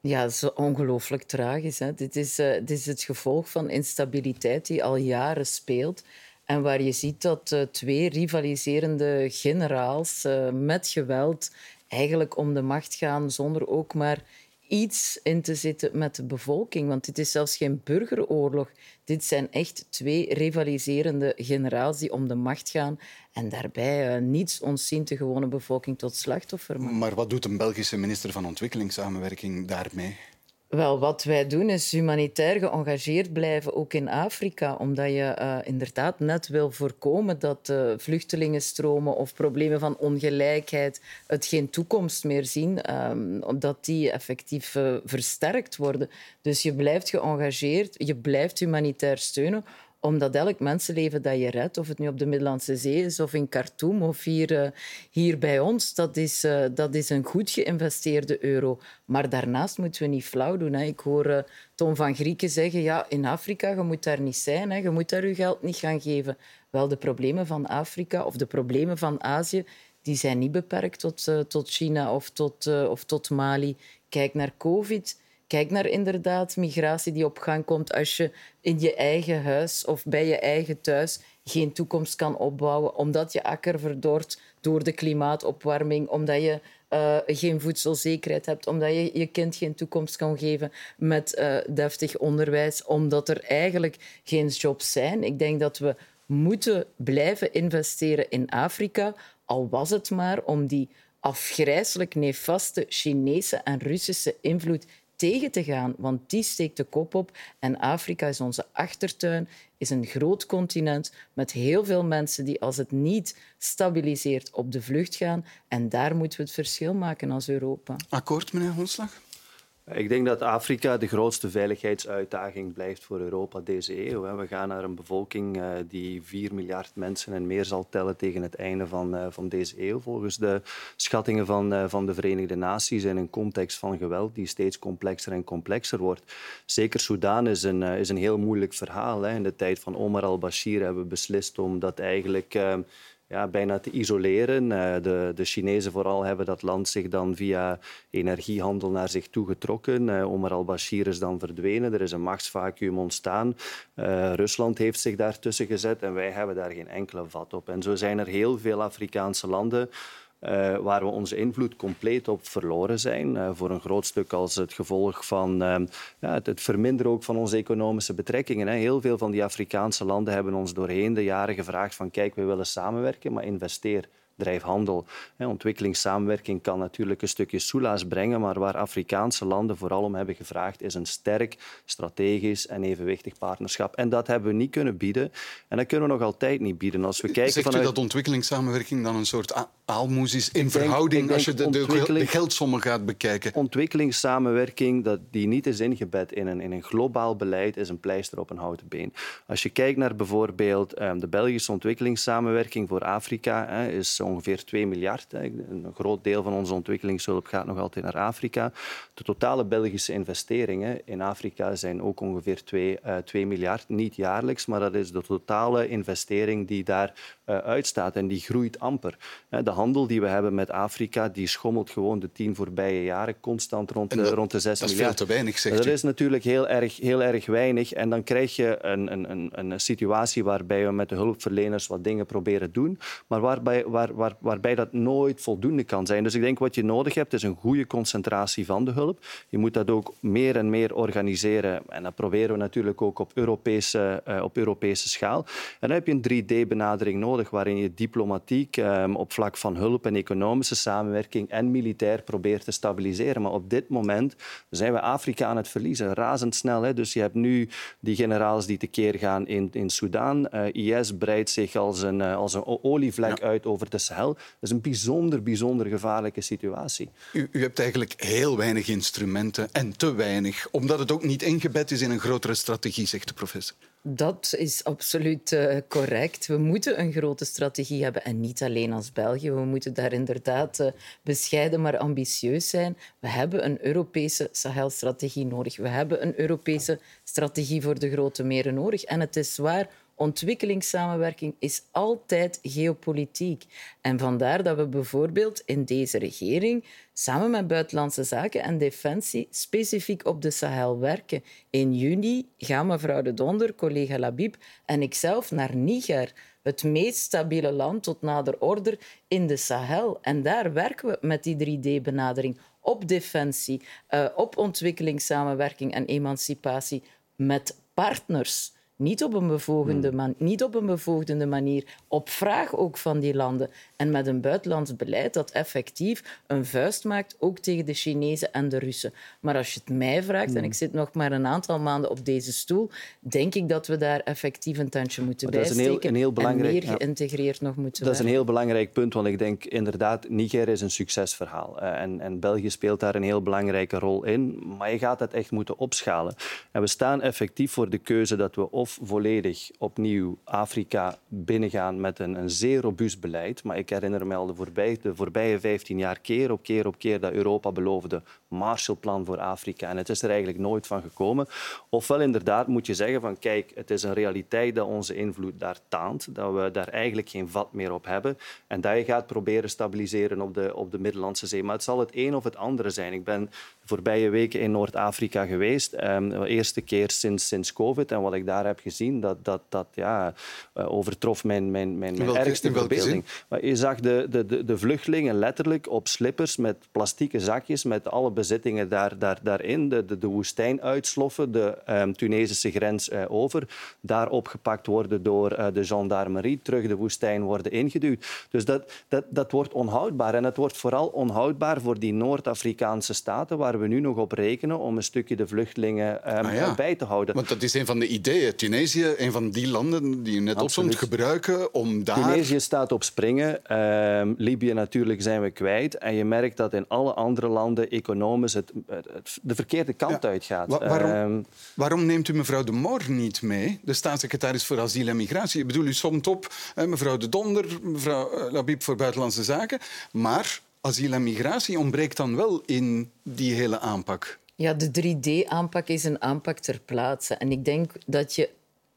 Ja, dat is ongelooflijk tragisch. Hè? Dit, is, uh, dit is het gevolg van instabiliteit die al jaren speelt. En waar je ziet dat uh, twee rivaliserende generaals uh, met geweld eigenlijk om de macht gaan zonder ook maar iets in te zitten met de bevolking. Want dit is zelfs geen burgeroorlog. Dit zijn echt twee rivaliserende generaals die om de macht gaan en daarbij uh, niets ontzien de gewone bevolking tot slachtoffer maken. Maar wat doet een Belgische minister van Ontwikkelingssamenwerking daarmee? Wel, wat wij doen is humanitair geëngageerd blijven, ook in Afrika. Omdat je uh, inderdaad net wil voorkomen dat uh, vluchtelingenstromen of problemen van ongelijkheid het geen toekomst meer zien, um, omdat die effectief uh, versterkt worden. Dus je blijft geëngageerd, je blijft humanitair steunen omdat elk mensenleven dat je redt, of het nu op de Middellandse Zee is of in Khartoum of hier, uh, hier bij ons, dat is, uh, dat is een goed geïnvesteerde euro. Maar daarnaast moeten we niet flauw doen. Hè. Ik hoor uh, Tom van Grieken zeggen, ja, in Afrika, je moet daar niet zijn, hè. je moet daar je geld niet gaan geven. Wel, de problemen van Afrika of de problemen van Azië, die zijn niet beperkt tot, tot China of tot, of tot Mali. Kijk naar COVID. Kijk naar inderdaad migratie die op gang komt als je in je eigen huis of bij je eigen thuis geen toekomst kan opbouwen, omdat je akker verdort door de klimaatopwarming, omdat je uh, geen voedselzekerheid hebt, omdat je je kind geen toekomst kan geven met uh, deftig onderwijs, omdat er eigenlijk geen jobs zijn. Ik denk dat we moeten blijven investeren in Afrika, al was het maar om die afgrijselijk nefaste Chinese en Russische invloed tegen te gaan, want die steekt de kop op. En Afrika is onze achtertuin, is een groot continent met heel veel mensen die, als het niet stabiliseert, op de vlucht gaan. En daar moeten we het verschil maken als Europa. Akkoord, meneer Honslag? Ik denk dat Afrika de grootste veiligheidsuitdaging blijft voor Europa deze eeuw. We gaan naar een bevolking eh, die 4 miljard mensen en meer zal tellen tegen het einde van, eh, van deze eeuw. Volgens de schattingen van, eh, van de Verenigde Naties in een context van geweld die steeds complexer en complexer wordt. Zeker Soedan is een, is een heel moeilijk verhaal. In de tijd van Omar al-Bashir hebben we beslist om dat eigenlijk ja, bijna te isoleren. Eh, de, de Chinezen vooral hebben dat land zich dan via energiehandel naar zich toe getrokken. Uh, Omar al-Bashir is dan verdwenen. Er is een machtsvacuum ontstaan. Uh, Rusland heeft zich daartussen gezet en wij hebben daar geen enkele vat op. En zo zijn er heel veel Afrikaanse landen uh, waar we onze invloed compleet op verloren zijn. Uh, voor een groot stuk als het gevolg van uh, ja, het, het, verminderen ook van onze economische betrekkingen. Hè. Heel veel van die Afrikaanse landen hebben ons doorheen de jaren gevraagd van kijk, we willen samenwerken, maar investeer drijfhandel. Ontwikkelingssamenwerking kan natuurlijk een stukje soelaas brengen, maar waar Afrikaanse landen vooral om hebben gevraagd, is een sterk, strategisch en evenwichtig partnerschap. En dat hebben we niet kunnen bieden. En dat kunnen we nog altijd niet bieden. Als we kijken Zegt vanuit... u dat ontwikkelingssamenwerking dan een soort aalmoes is in verhouding als je de, de, geldsommen gaat bekijken? Ontwikkelingssamenwerking dat die niet is ingebed in een, in een globaal beleid, is een pleister op een houten been. Als je kijkt naar bijvoorbeeld um, de Belgische ontwikkelingssamenwerking voor Afrika, is ongeveer 2 miljard. Een groot deel van onze ontwikkelingshulp gaat nog altijd naar Afrika. De totale Belgische investeringen in Afrika zijn ook ongeveer 2, uh, 2 miljard. Niet jaarlijks, maar dat is de totale investering die daar uitstaat. En die groeit amper. De handel die we hebben met Afrika die schommelt gewoon de tien voorbije jaren constant rond de, dat, rond de 6 dat miljard. Dat is veel te weinig, zegt Dat is natuurlijk heel erg, heel erg weinig. En dan krijg je een, een, een, een situatie waarbij we met de hulpverleners wat dingen proberen doen, maar waarbij, waar, waar, waarbij dat nooit voldoende kan zijn. Dus ik denk wat je nodig hebt is een goede concentratie van de hulp. Je moet dat ook meer en meer organiseren. En dat proberen we natuurlijk ook op Europese, uh, op Europese schaal. En dan heb je een 3D-benadering nodig waarin je diplomatiek um, op vlak van hulp en economische samenwerking en militair probeert te stabiliseren. Maar op dit moment zijn we Afrika aan het verliezen, razendsnel. Hè? Dus je hebt nu die generaals die tekeer gaan in, in Soedan. Uh, IS breidt zich als een, uh, als een olievlek ja. uit over de Sahel. Dat is een bijzonder, bijzonder gevaarlijke situatie. U, u hebt eigenlijk heel weinig instrumenten en te weinig, omdat het ook niet ingebed is in een grotere strategie, zegt de professor. Dat is absoluut uh, correct. We moeten een grote strategie hebben en niet alleen als België. We moeten daar inderdaad uh, bescheiden maar ambitieus zijn. We hebben een Europese Sahel-strategie nodig. We hebben een Europese strategie voor de grote meren nodig. En het is waar, ontwikkelingssamenwerking is altijd geopolitiek. En vandaar dat we bijvoorbeeld in deze regering samen met Buitenlandse Zaken en Defensie specifiek op de Sahel werken. In juni gaan mevrouw de Donder, collega Labib en ikzelf naar Niger, het meest stabiele land tot nader order in de Sahel. En daar werken we met die 3D-benadering op defensie, uh, op ontwikkelingssamenwerking en emancipatie met partners. Niet op, een bevoegde man, niet op een bevoegdende manier, op vraag ook van die landen. En met een buitenlands beleid dat effectief een vuist maakt, ook tegen de Chinezen en de Russen. Maar als je het mij vraagt, Hmm. en ik zit nog maar een aantal maanden op deze stoel, denk ik dat we daar effectief een tandje moeten Maar dat is een heel- een heel belangrijk- en meer ja. geïntegreerd nog moeten Dat is een heel belangrijk punt, want ik denk inderdaad, Niger is een succesverhaal. Eh, en, en België speelt daar een heel belangrijke rol in. Maar je gaat dat echt moeten opschalen. En we staan effectief voor de keuze dat we of volledig opnieuw Afrika binnengaan met een, een zeer robuust beleid. Maar ik herinner me al de voorbije, de voorbije 15 jaar keer op keer op keer dat Europa beloofde Marshallplan voor Afrika. En het is er eigenlijk nooit van gekomen. Ofwel inderdaad moet je zeggen van kijk, het is een realiteit dat onze invloed daar taant, dat we daar eigenlijk geen vat meer op hebben en dat je gaat proberen stabiliseren op de, op de Middellandse Zee. Maar het zal het een of het andere zijn. Ik ben de voorbije weken in Noord-Afrika geweest, um, de eerste keer sinds, sinds COVID. En wat ik daar heb gezien, dat, dat, dat ja, uh, overtrof mijn, mijn, mijn, mijn ergste verbeelding. Maar je zag de, de, de, de vluchtelingen letterlijk op slippers met plastieke zakjes, met alle bezittingen daar, daar, daarin, de, de, de woestijn uitsloffen, de um, Tunesische grens uh, over, daar opgepakt worden door uh, de gendarmerie, terug de woestijn worden ingeduwd. Dus dat, dat, dat wordt onhoudbaar. En het wordt vooral onhoudbaar voor die Noord-Afrikaanse staten waar we nu nog op rekenen om een stukje de vluchtelingen um, ah, ja. bij te houden. Want dat is een van de ideeën. Tunesië, een van die landen die je net opzond, gebruiken om daar... Tunesië staat op springen. Um, Libië natuurlijk zijn we kwijt. En je merkt dat in alle andere landen economisch het, het de verkeerde kant ja. uitgaat. Wa waarom, um, waarom, neemt u mevrouw de Moor niet mee, de staatssecretaris voor asiel en migratie? Ik bedoel, u somt op hè, mevrouw de Donder, mevrouw uh, Labib voor Buitenlandse Zaken. Maar asiel en migratie ontbreekt dan wel in die hele aanpak. Ja, de 3D-aanpak is een aanpak ter plaatse. En ik denk dat je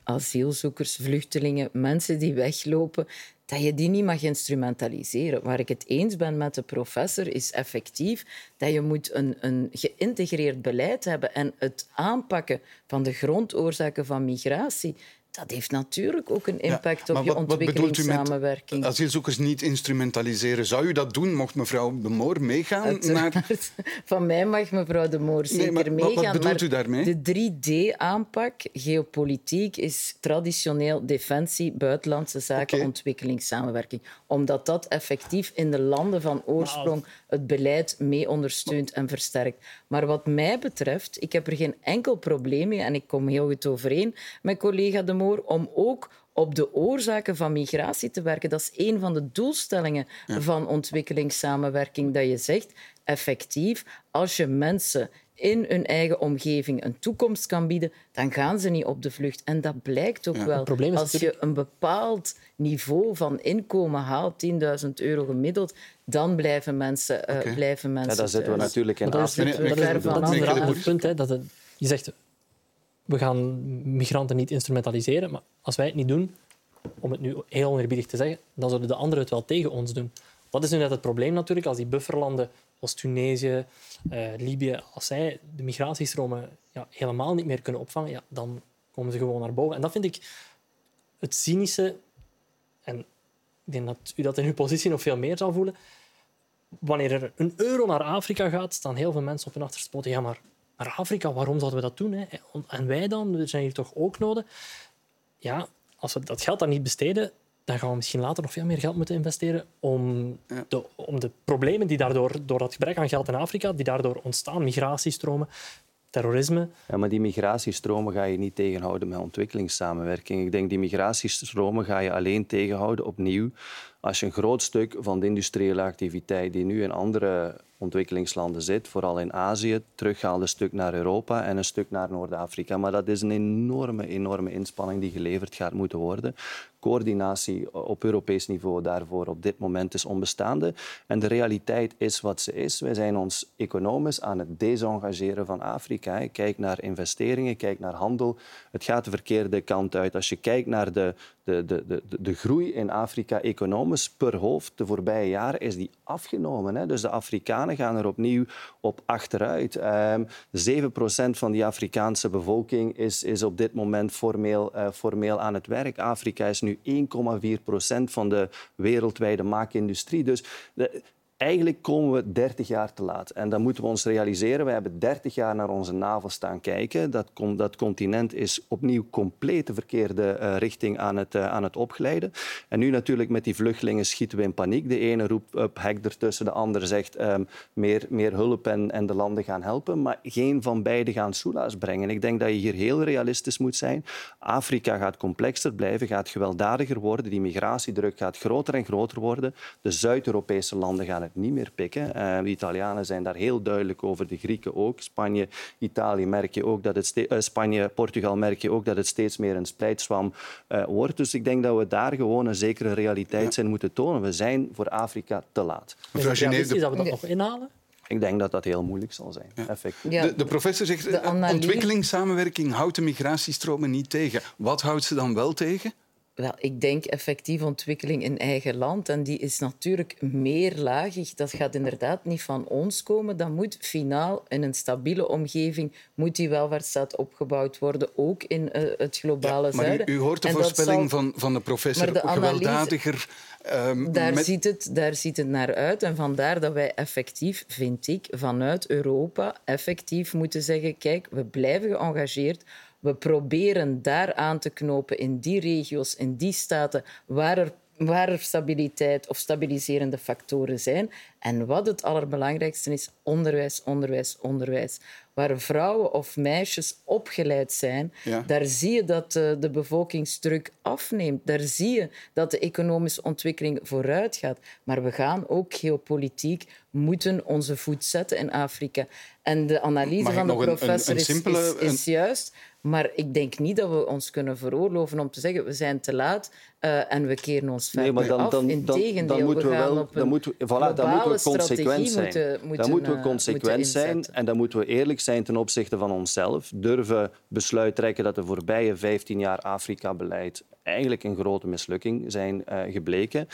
asielzoekers, vluchtelingen, mensen die weglopen, dat je die niet mag instrumentaliseren. Waar ik het eens ben met de professor, is effectief dat je moet een, een geïntegreerd beleid hebben en het aanpakken van de grondoorzaken van migratie dat heeft natuurlijk ook een impact ja, op je wat, ontwikkelingssamenwerking. Asielzoekers niet instrumentaliseren. Zou u dat doen? Mocht mevrouw De Moor meegaan? Naar... Van mij mag mevrouw De Moor zeker nee, maar, meegaan. Wat bedoelt u daarmee? De 3D-aanpak, geopolitiek, is traditioneel defensie, buitenlandse zaken, okay. ontwikkelingssamenwerking. Omdat dat effectief in de landen van oorsprong het beleid mee ondersteunt en versterkt. Maar wat mij betreft, ik heb er geen enkel probleem mee en ik kom heel goed overeen met collega De Moor om ook op de oorzaken van migratie te werken. Dat is een van de doelstellingen ja. van ontwikkelingssamenwerking. Dat je zegt, effectief, als je mensen in hun eigen omgeving een toekomst kan bieden, dan gaan ze niet op de vlucht. En dat blijkt ook ja, wel. Als je een bepaald niveau van inkomen haalt, 10.000 euro gemiddeld, dan blijven mensen, uh, okay. blijven mensen ja, daar zitten we natuurlijk in. Dat is, dat is, dat is, dat is een ander punt. Hè, dat het, je zegt, we gaan migranten niet instrumentaliseren, maar als wij het niet doen, om het nu heel oneerbiedig te zeggen, dan zullen de anderen het wel tegen ons doen. Wat is nu net het probleem natuurlijk? Als die bufferlanden als Tunesië, uh, Libië, als zij de migratiestromen ja, helemaal niet meer kunnen opvangen, ja, dan komen ze gewoon naar boven. En dat vind ik het cynische, en ik denk dat u dat in uw positie nog veel meer zal voelen. Wanneer er een euro naar Afrika gaat, staan heel veel mensen op hun achterste poten. Ja, maar maar Afrika, waarom zouden we dat doen? Hè? En wij dan? We zijn hier toch ook nodig? Ja, als we dat geld dan niet besteden, dan gaan we misschien later nog veel meer geld moeten investeren om, ja. de, om de problemen die daardoor, door dat gebrek aan geld in Afrika, die daardoor ontstaan, migratiestromen, terrorisme. Ja, maar die migratiestromen ga je niet tegenhouden met ontwikkelingssamenwerking. Ik denk die migratiestromen ga je alleen tegenhouden opnieuw als je een groot stuk van de industriële activiteit die nu in andere ontwikkelingslanden zit, vooral in Azië, terughaalt een stuk naar Europa en een stuk naar Noord-Afrika. Maar dat is een enorme, enorme inspanning die geleverd gaat moeten worden. Coördinatie op Europees niveau daarvoor op dit moment is onbestaande. En de realiteit is wat ze is. Wij zijn ons economisch aan het desengageren van Afrika. Kijk naar investeringen, kijk naar handel. Het gaat de verkeerde kant uit. Als je kijkt naar de, de, de, de, de groei in Afrika economisch per hoofd de voorbije jaren is die afgenomen. Hè? Dus de Afrikanen gaan er opnieuw op achteruit. Um, 7% van die Afrikaanse bevolking is, is op dit moment formeel, uh, formeel aan het werk. Afrika is nu 1,4% van de wereldwijde maakindustrie. Dus de, Eigenlijk komen we 30 jaar te laat. En dan moeten we ons realiseren. We hebben 30 jaar naar onze navel staan kijken. Dat, dat continent is opnieuw compleet de verkeerde uh, richting aan het, uh, aan het opglijden. En nu natuurlijk met die vluchtelingen schieten we in paniek. De ene roept op hek ertussen, de andere zegt um, meer, meer hulp en, en de landen gaan helpen. Maar geen van beiden gaan soelaas brengen. Ik denk dat je hier heel realistisch moet zijn. Afrika gaat complexer blijven, gaat gewelddadiger worden. Die migratiedruk gaat groter en groter worden. De Zuid-Europese landen gaan het niet meer pikken. Uh, de Italianen zijn daar heel duidelijk over, de Grieken ook. Spanje, Italië merk je ook dat het uh, Spanje, Portugal merk je ook dat het steeds meer een splijtswam uh, wordt. Dus ik denk dat we daar gewoon een zekere realiteit zijn moeten tonen. We zijn voor Afrika te laat. Mevrouw Geneef, dat we dat nog inhalen? Ik denk dat dat heel moeilijk zal zijn. Ja. Ja, de, de, professor zegt, de ontwikkelingssamenwerking houdt de migratiestromen niet tegen. Wat houdt ze dan wel tegen? Wel, ik denk effectief ontwikkeling in eigen land. En die is natuurlijk meerlagig. Dat gaat inderdaad niet van ons komen. Dat moet finaal in een stabiele omgeving moet die welvaartsstaat opgebouwd worden, ook in uh, het globale ja, maar zuiden. U, u hoort de en voorspelling zal... van, van de professor. De analyse... Gewelddadiger. Um, daar, met... ziet het, daar ziet het naar uit. En vandaar dat wij effectief, vind ik, vanuit Europa effectief moeten zeggen kijk, we blijven geëngageerd we proberen daar aan te knopen in die regio's, in die staten waar er, waar er stabiliteit of stabiliserende factoren zijn. En wat het allerbelangrijkste is, onderwijs, onderwijs, onderwijs. Waar vrouwen of meisjes opgeleid zijn, ja. daar zie je dat de, de bevolkingsdruk afneemt. Daar zie je dat de economische ontwikkeling vooruit gaat. Maar we gaan ook geopolitiek moeten onze voet zetten in Afrika. En de analyse van de professor een, een simpele, is, is, is juist. Maar ik denk niet dat we ons kunnen veroorloven om te zeggen we zijn te laat uh, en we keren ons verder nee, maar dan, dan, Integendeel, dan, moeten we, wel, dan moeten we, voilà, dan moeten we consequent zijn. Moeten, moeten, dan moeten we consequent moeten zijn en dan moeten we eerlijk zijn ten opzichte van onszelf. Durven besluit trekken dat de voorbije 15 jaar Afrika-beleid eigenlijk een grote mislukking zijn uh, gebleken.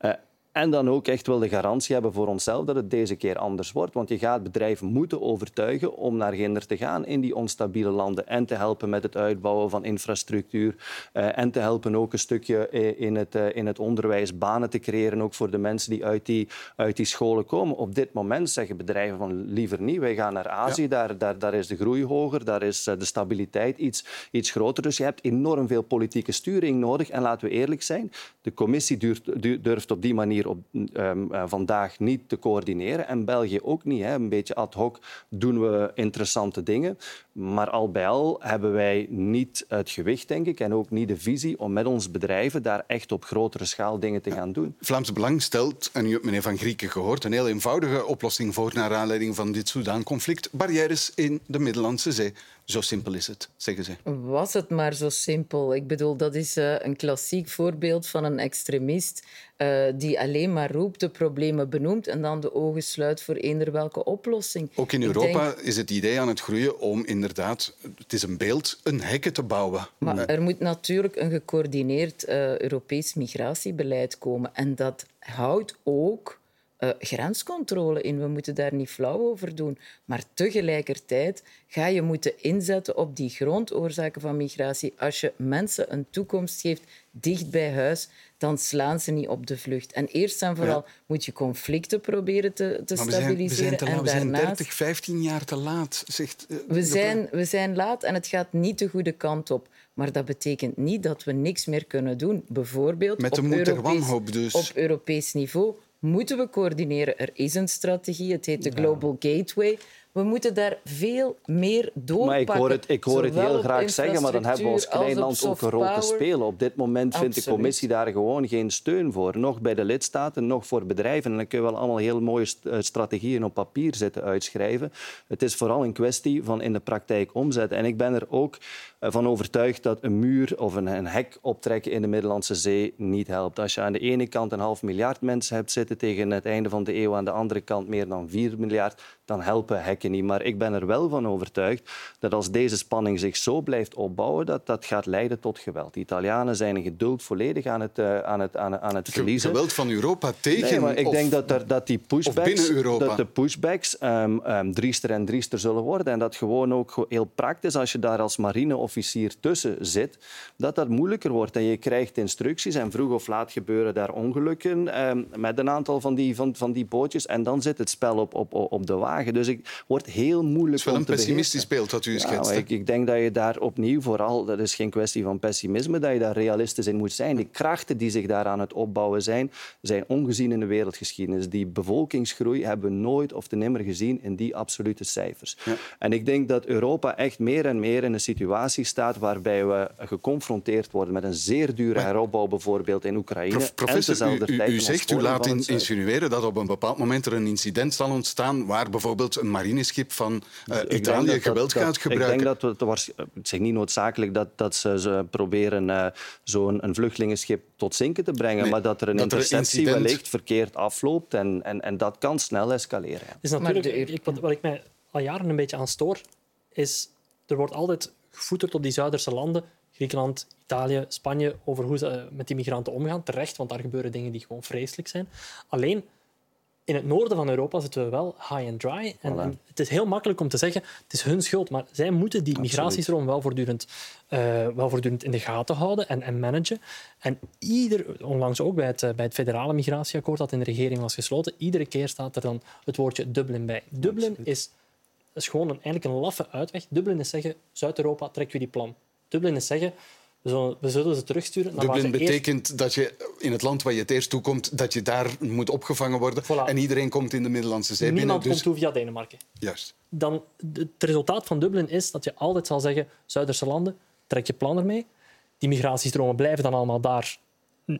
Uh, en dan ook echt wel de garantie hebben voor onszelf dat het deze keer anders wordt. Want je gaat bedrijven moeten overtuigen om naar Ginder te gaan in die onstabiele landen. En te helpen met het uitbouwen van infrastructuur. Uh, en te helpen ook een stukje in het, uh, in het onderwijs banen te creëren. Ook voor de mensen die uit die, uit die scholen komen. Op dit moment zeggen bedrijven van liever niet. Wij gaan naar Azië. Ja. Daar, daar, daar is de groei hoger. Daar is de stabiliteit iets, iets groter. Dus je hebt enorm veel politieke sturing nodig. En laten we eerlijk zijn. De commissie durft, durft op die manier op, um, uh, vandaag niet te coördineren. En België ook niet. Hè. Een beetje ad hoc doen we interessante dingen. Maar al bij al hebben wij niet het gewicht, denk ik, en ook niet de visie om met onze bedrijven daar echt op grotere schaal dingen te gaan doen. Vlaams Belang stelt, en u hebt meneer Van Grieken gehoord, een heel eenvoudige oplossing voor naar aanleiding van dit Soudaan-conflict. Barrières in de Middellandse Zee. Zo simpel is het, zeggen ze. Was het maar zo simpel. Ik bedoel, dat is uh, een klassiek voorbeeld van een extremist uh, die alleen maar roept, de problemen benoemt en dan de ogen sluit voor eender welke oplossing. Ook in Europa denk... is het idee aan het groeien om inderdaad, het is een beeld, een hekken te bouwen. Maar er moet natuurlijk een gecoördineerd uh, Europees migratiebeleid komen. En dat houdt ook uh, grenscontrole in. We moeten daar niet flauw over doen. Maar tegelijkertijd ga je moeten inzetten op die grondoorzaken van migratie. Als je mensen een toekomst geeft dicht bij huis, dan slaan ze niet op de vlucht. En eerst en vooral ja. moet je conflicten proberen te, te maar stabiliseren. We zijn, we zijn, te en we zijn daarnaast... 30, 15 jaar te laat, zegt uh, we zijn, we zijn laat en het gaat niet de goede kant op. Maar dat betekent niet dat we niks meer kunnen doen. Bijvoorbeeld Met de op, Europees, dus. op Europees niveau moeten we coördineren. Er is een strategie, het heet de Global Gateway. We moeten daar veel meer doorpakken. Maar ik hoor het, ik hoor het heel graag zeggen, maar dan hebben we als klein land ook een rol te spelen. Op dit moment vindt de commissie daar gewoon geen steun voor. Nog bij de lidstaten, nog voor bedrijven. En dan kun je wel allemaal heel mooie strategieën op papier zitten uitschrijven. Het is vooral een kwestie van in de praktijk omzetten. En ik ben er ook van overtuigd dat een muur of een, een hek optrekken in de Middellandse Zee niet helpt. Als je aan de ene kant een half miljard mensen hebt zitten tegen het einde van de eeuw, aan de andere kant meer dan vier miljard, dan helpen hekken niet. Maar ik ben er wel van overtuigd dat als deze spanning zich zo blijft opbouwen, dat dat gaat leiden tot geweld. De Italianen zijn geduld volledig aan het, uh, aan het, aan, aan het verliezen. Geweld van Europa tegen... Nee, maar ik of, denk dat, er, dat die pushbacks, dat de pushbacks um, um, driester en driester zullen worden. En dat gewoon ook heel praktisch, als je daar als marineofficier tussen zit, dat dat moeilijker wordt. En je krijgt instructies en vroeg of laat gebeuren daar ongelukken um, met een aantal van die, van, van die bootjes. En dan zit het spel op, op, op de wagen. Slagen. Dus ik wordt heel moeilijk Het is wel om een pessimistisch beeld dat u Ja, schetst. ik, ik denk dat je daar opnieuw vooral, dat is geen kwestie van pessimisme, dat je daar realistisch in moet zijn. Die krachten die zich daar aan het opbouwen zijn, zijn ongezien in de wereldgeschiedenis. Die bevolkingsgroei hebben we nooit of te nimmer gezien in die absolute cijfers. En ik denk dat Europa echt meer en meer in een situatie staat waarbij we geconfronteerd worden met een zeer dure heropbouw, bijvoorbeeld in Oekraïne. Prof- en professor, u, u, zegt, u laat in, het insinueren dat op een bepaald moment er een incident zal ontstaan waar bijvoorbeeld een marineschip van eh, Ik denk Italië dat- geweld dat- gaat gebruiken. Ik denk dat het, het is niet noodzakelijk dat, dat ze, ze proberen eh, zo'n een vluchtelingenschip tot zinken te brengen, Nee, maar dat er een dat er een interceptie incident- wellicht verkeerd afloopt en, en, en dat kan snel escaleren. Is natuurlijk, ik, wat, wat ik mij al jaren een beetje aan stoor, is er wordt altijd gevoeterd op die Zuiderse landen, Griekenland, Italië, Spanje, over hoe ze eh, met die migranten omgaan. Terecht, want daar gebeuren dingen die gewoon vreselijk zijn. Alleen, in het noorden van Europa zitten we wel high and dry. En, Voilà. en het is heel makkelijk om te zeggen, het is hun schuld, maar zij moeten die migratiestroom wel voortdurend, eh, wel voortdurend in de gaten houden en, en managen. En ieder, onlangs ook bij het, eh, bij het federale migratieakkoord dat in de regering was gesloten, iedere keer staat er dan het woordje Dublin bij. Dublin is, is gewoon een, eigenlijk een laffe uitweg. Dublin is zeggen, Zuid-Europa, trek jullie plan. Dublin is zeggen, we zullen, we zullen ze terugsturen naar waar Dublin eerst- betekent dat je in het land waar je het eerst toekomt, dat je daar moet opgevangen worden. En iedereen komt in de Middellandse Zee binnen. Niemand Dus... komt toe via Denemarken. Juist. dan het resultaat van Dublin is dat je altijd zal zeggen: Zuiderse landen, trek je plan ermee. Die migratiestromen blijven dan allemaal daar.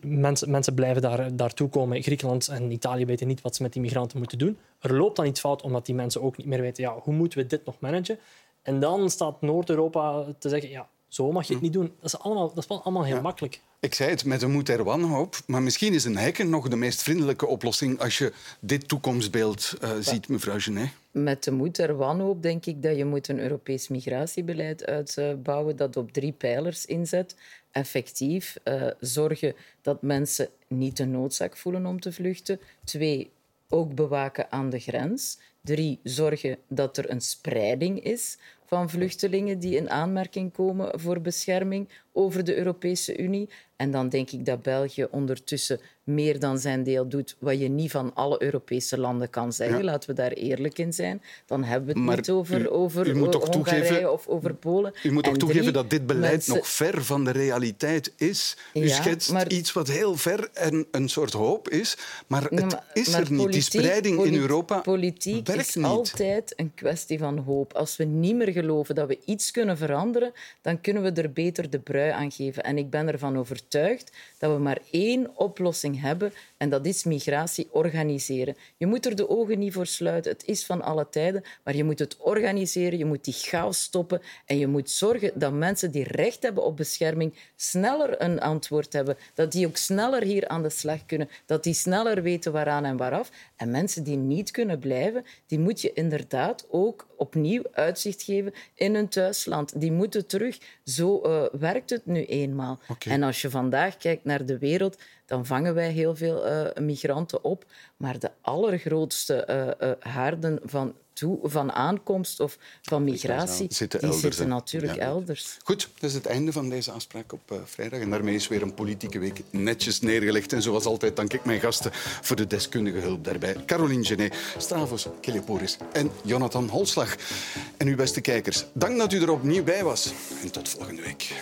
Mensen, mensen blijven daar, daartoe komen. Griekenland en Italië weten niet wat ze met die migranten moeten doen. Er loopt dan iets fout omdat die mensen ook niet meer weten ja, hoe moeten we dit nog managen. En dan staat Noord-Europa te zeggen: ja, zo mag je het niet doen. Dat is, allemaal, dat is wel allemaal heel makkelijk. Ik zei het, met een moed er wanhoop. Maar misschien is een hekken nog de meest vriendelijke oplossing als je dit toekomstbeeld eh, ziet, mevrouw Genet. Met de moed er wanhoop denk ik dat je moet een Europees migratiebeleid uitbouwen dat op drie pijlers inzet. Effectief eh, zorgen dat mensen niet de noodzaak voelen om te vluchten. Twee, ook bewaken aan de grens. Drie, zorgen dat er een spreiding is van vluchtelingen die in aanmerking komen voor bescherming over de Europese Unie. En dan denk ik dat België ondertussen meer dan zijn deel doet, wat je niet van alle Europese landen kan zeggen. Ja. Laten we daar eerlijk in zijn. Dan hebben we het Maar niet over, u- over u moet toch Hongarije toegeven- of over Polen. U moet En toegeven dat dit beleid mensen- nog ver van de realiteit is. U Ja, schetst maar- iets wat heel ver en een soort hoop is, maar het Ja, maar- is er niet. Die spreiding in Europa Politiek werkt is niet. altijd een kwestie van hoop. Als we niet meer geloven dat we iets kunnen veranderen, dan kunnen we er beter de brui aan geven. En ik ben ervan overtuigd dat we maar één oplossing hebben en dat is migratie organiseren. Je moet er de ogen niet voor sluiten. Het is van alle tijden, maar je moet het organiseren, je moet die chaos stoppen en je moet zorgen dat mensen die recht hebben op bescherming sneller een antwoord hebben, dat die ook sneller hier aan de slag kunnen, dat die sneller weten waaraan en waaraf. En mensen die niet kunnen blijven, die moet je inderdaad ook opnieuw uitzicht geven in hun thuisland. Die moeten terug. Zo eh, werkt het nu eenmaal. En als je vandaag kijkt naar de wereld, dan vangen wij heel veel eh, migranten op. Maar de allergrootste eh, eh, haarden van, toe, van aankomst of van migratie, Zitten die elders, zitten natuurlijk Ja. elders. Goed, dat is het einde van deze afspraak op vrijdag. En daarmee is weer een politieke week netjes neergelegd. En zoals altijd dank ik mijn gasten voor de deskundige hulp daarbij. Caroline Genet, Stavros Keleporis en Jonathan Holslag. En uw beste kijkers, dank dat u er opnieuw bij was. En tot volgende week.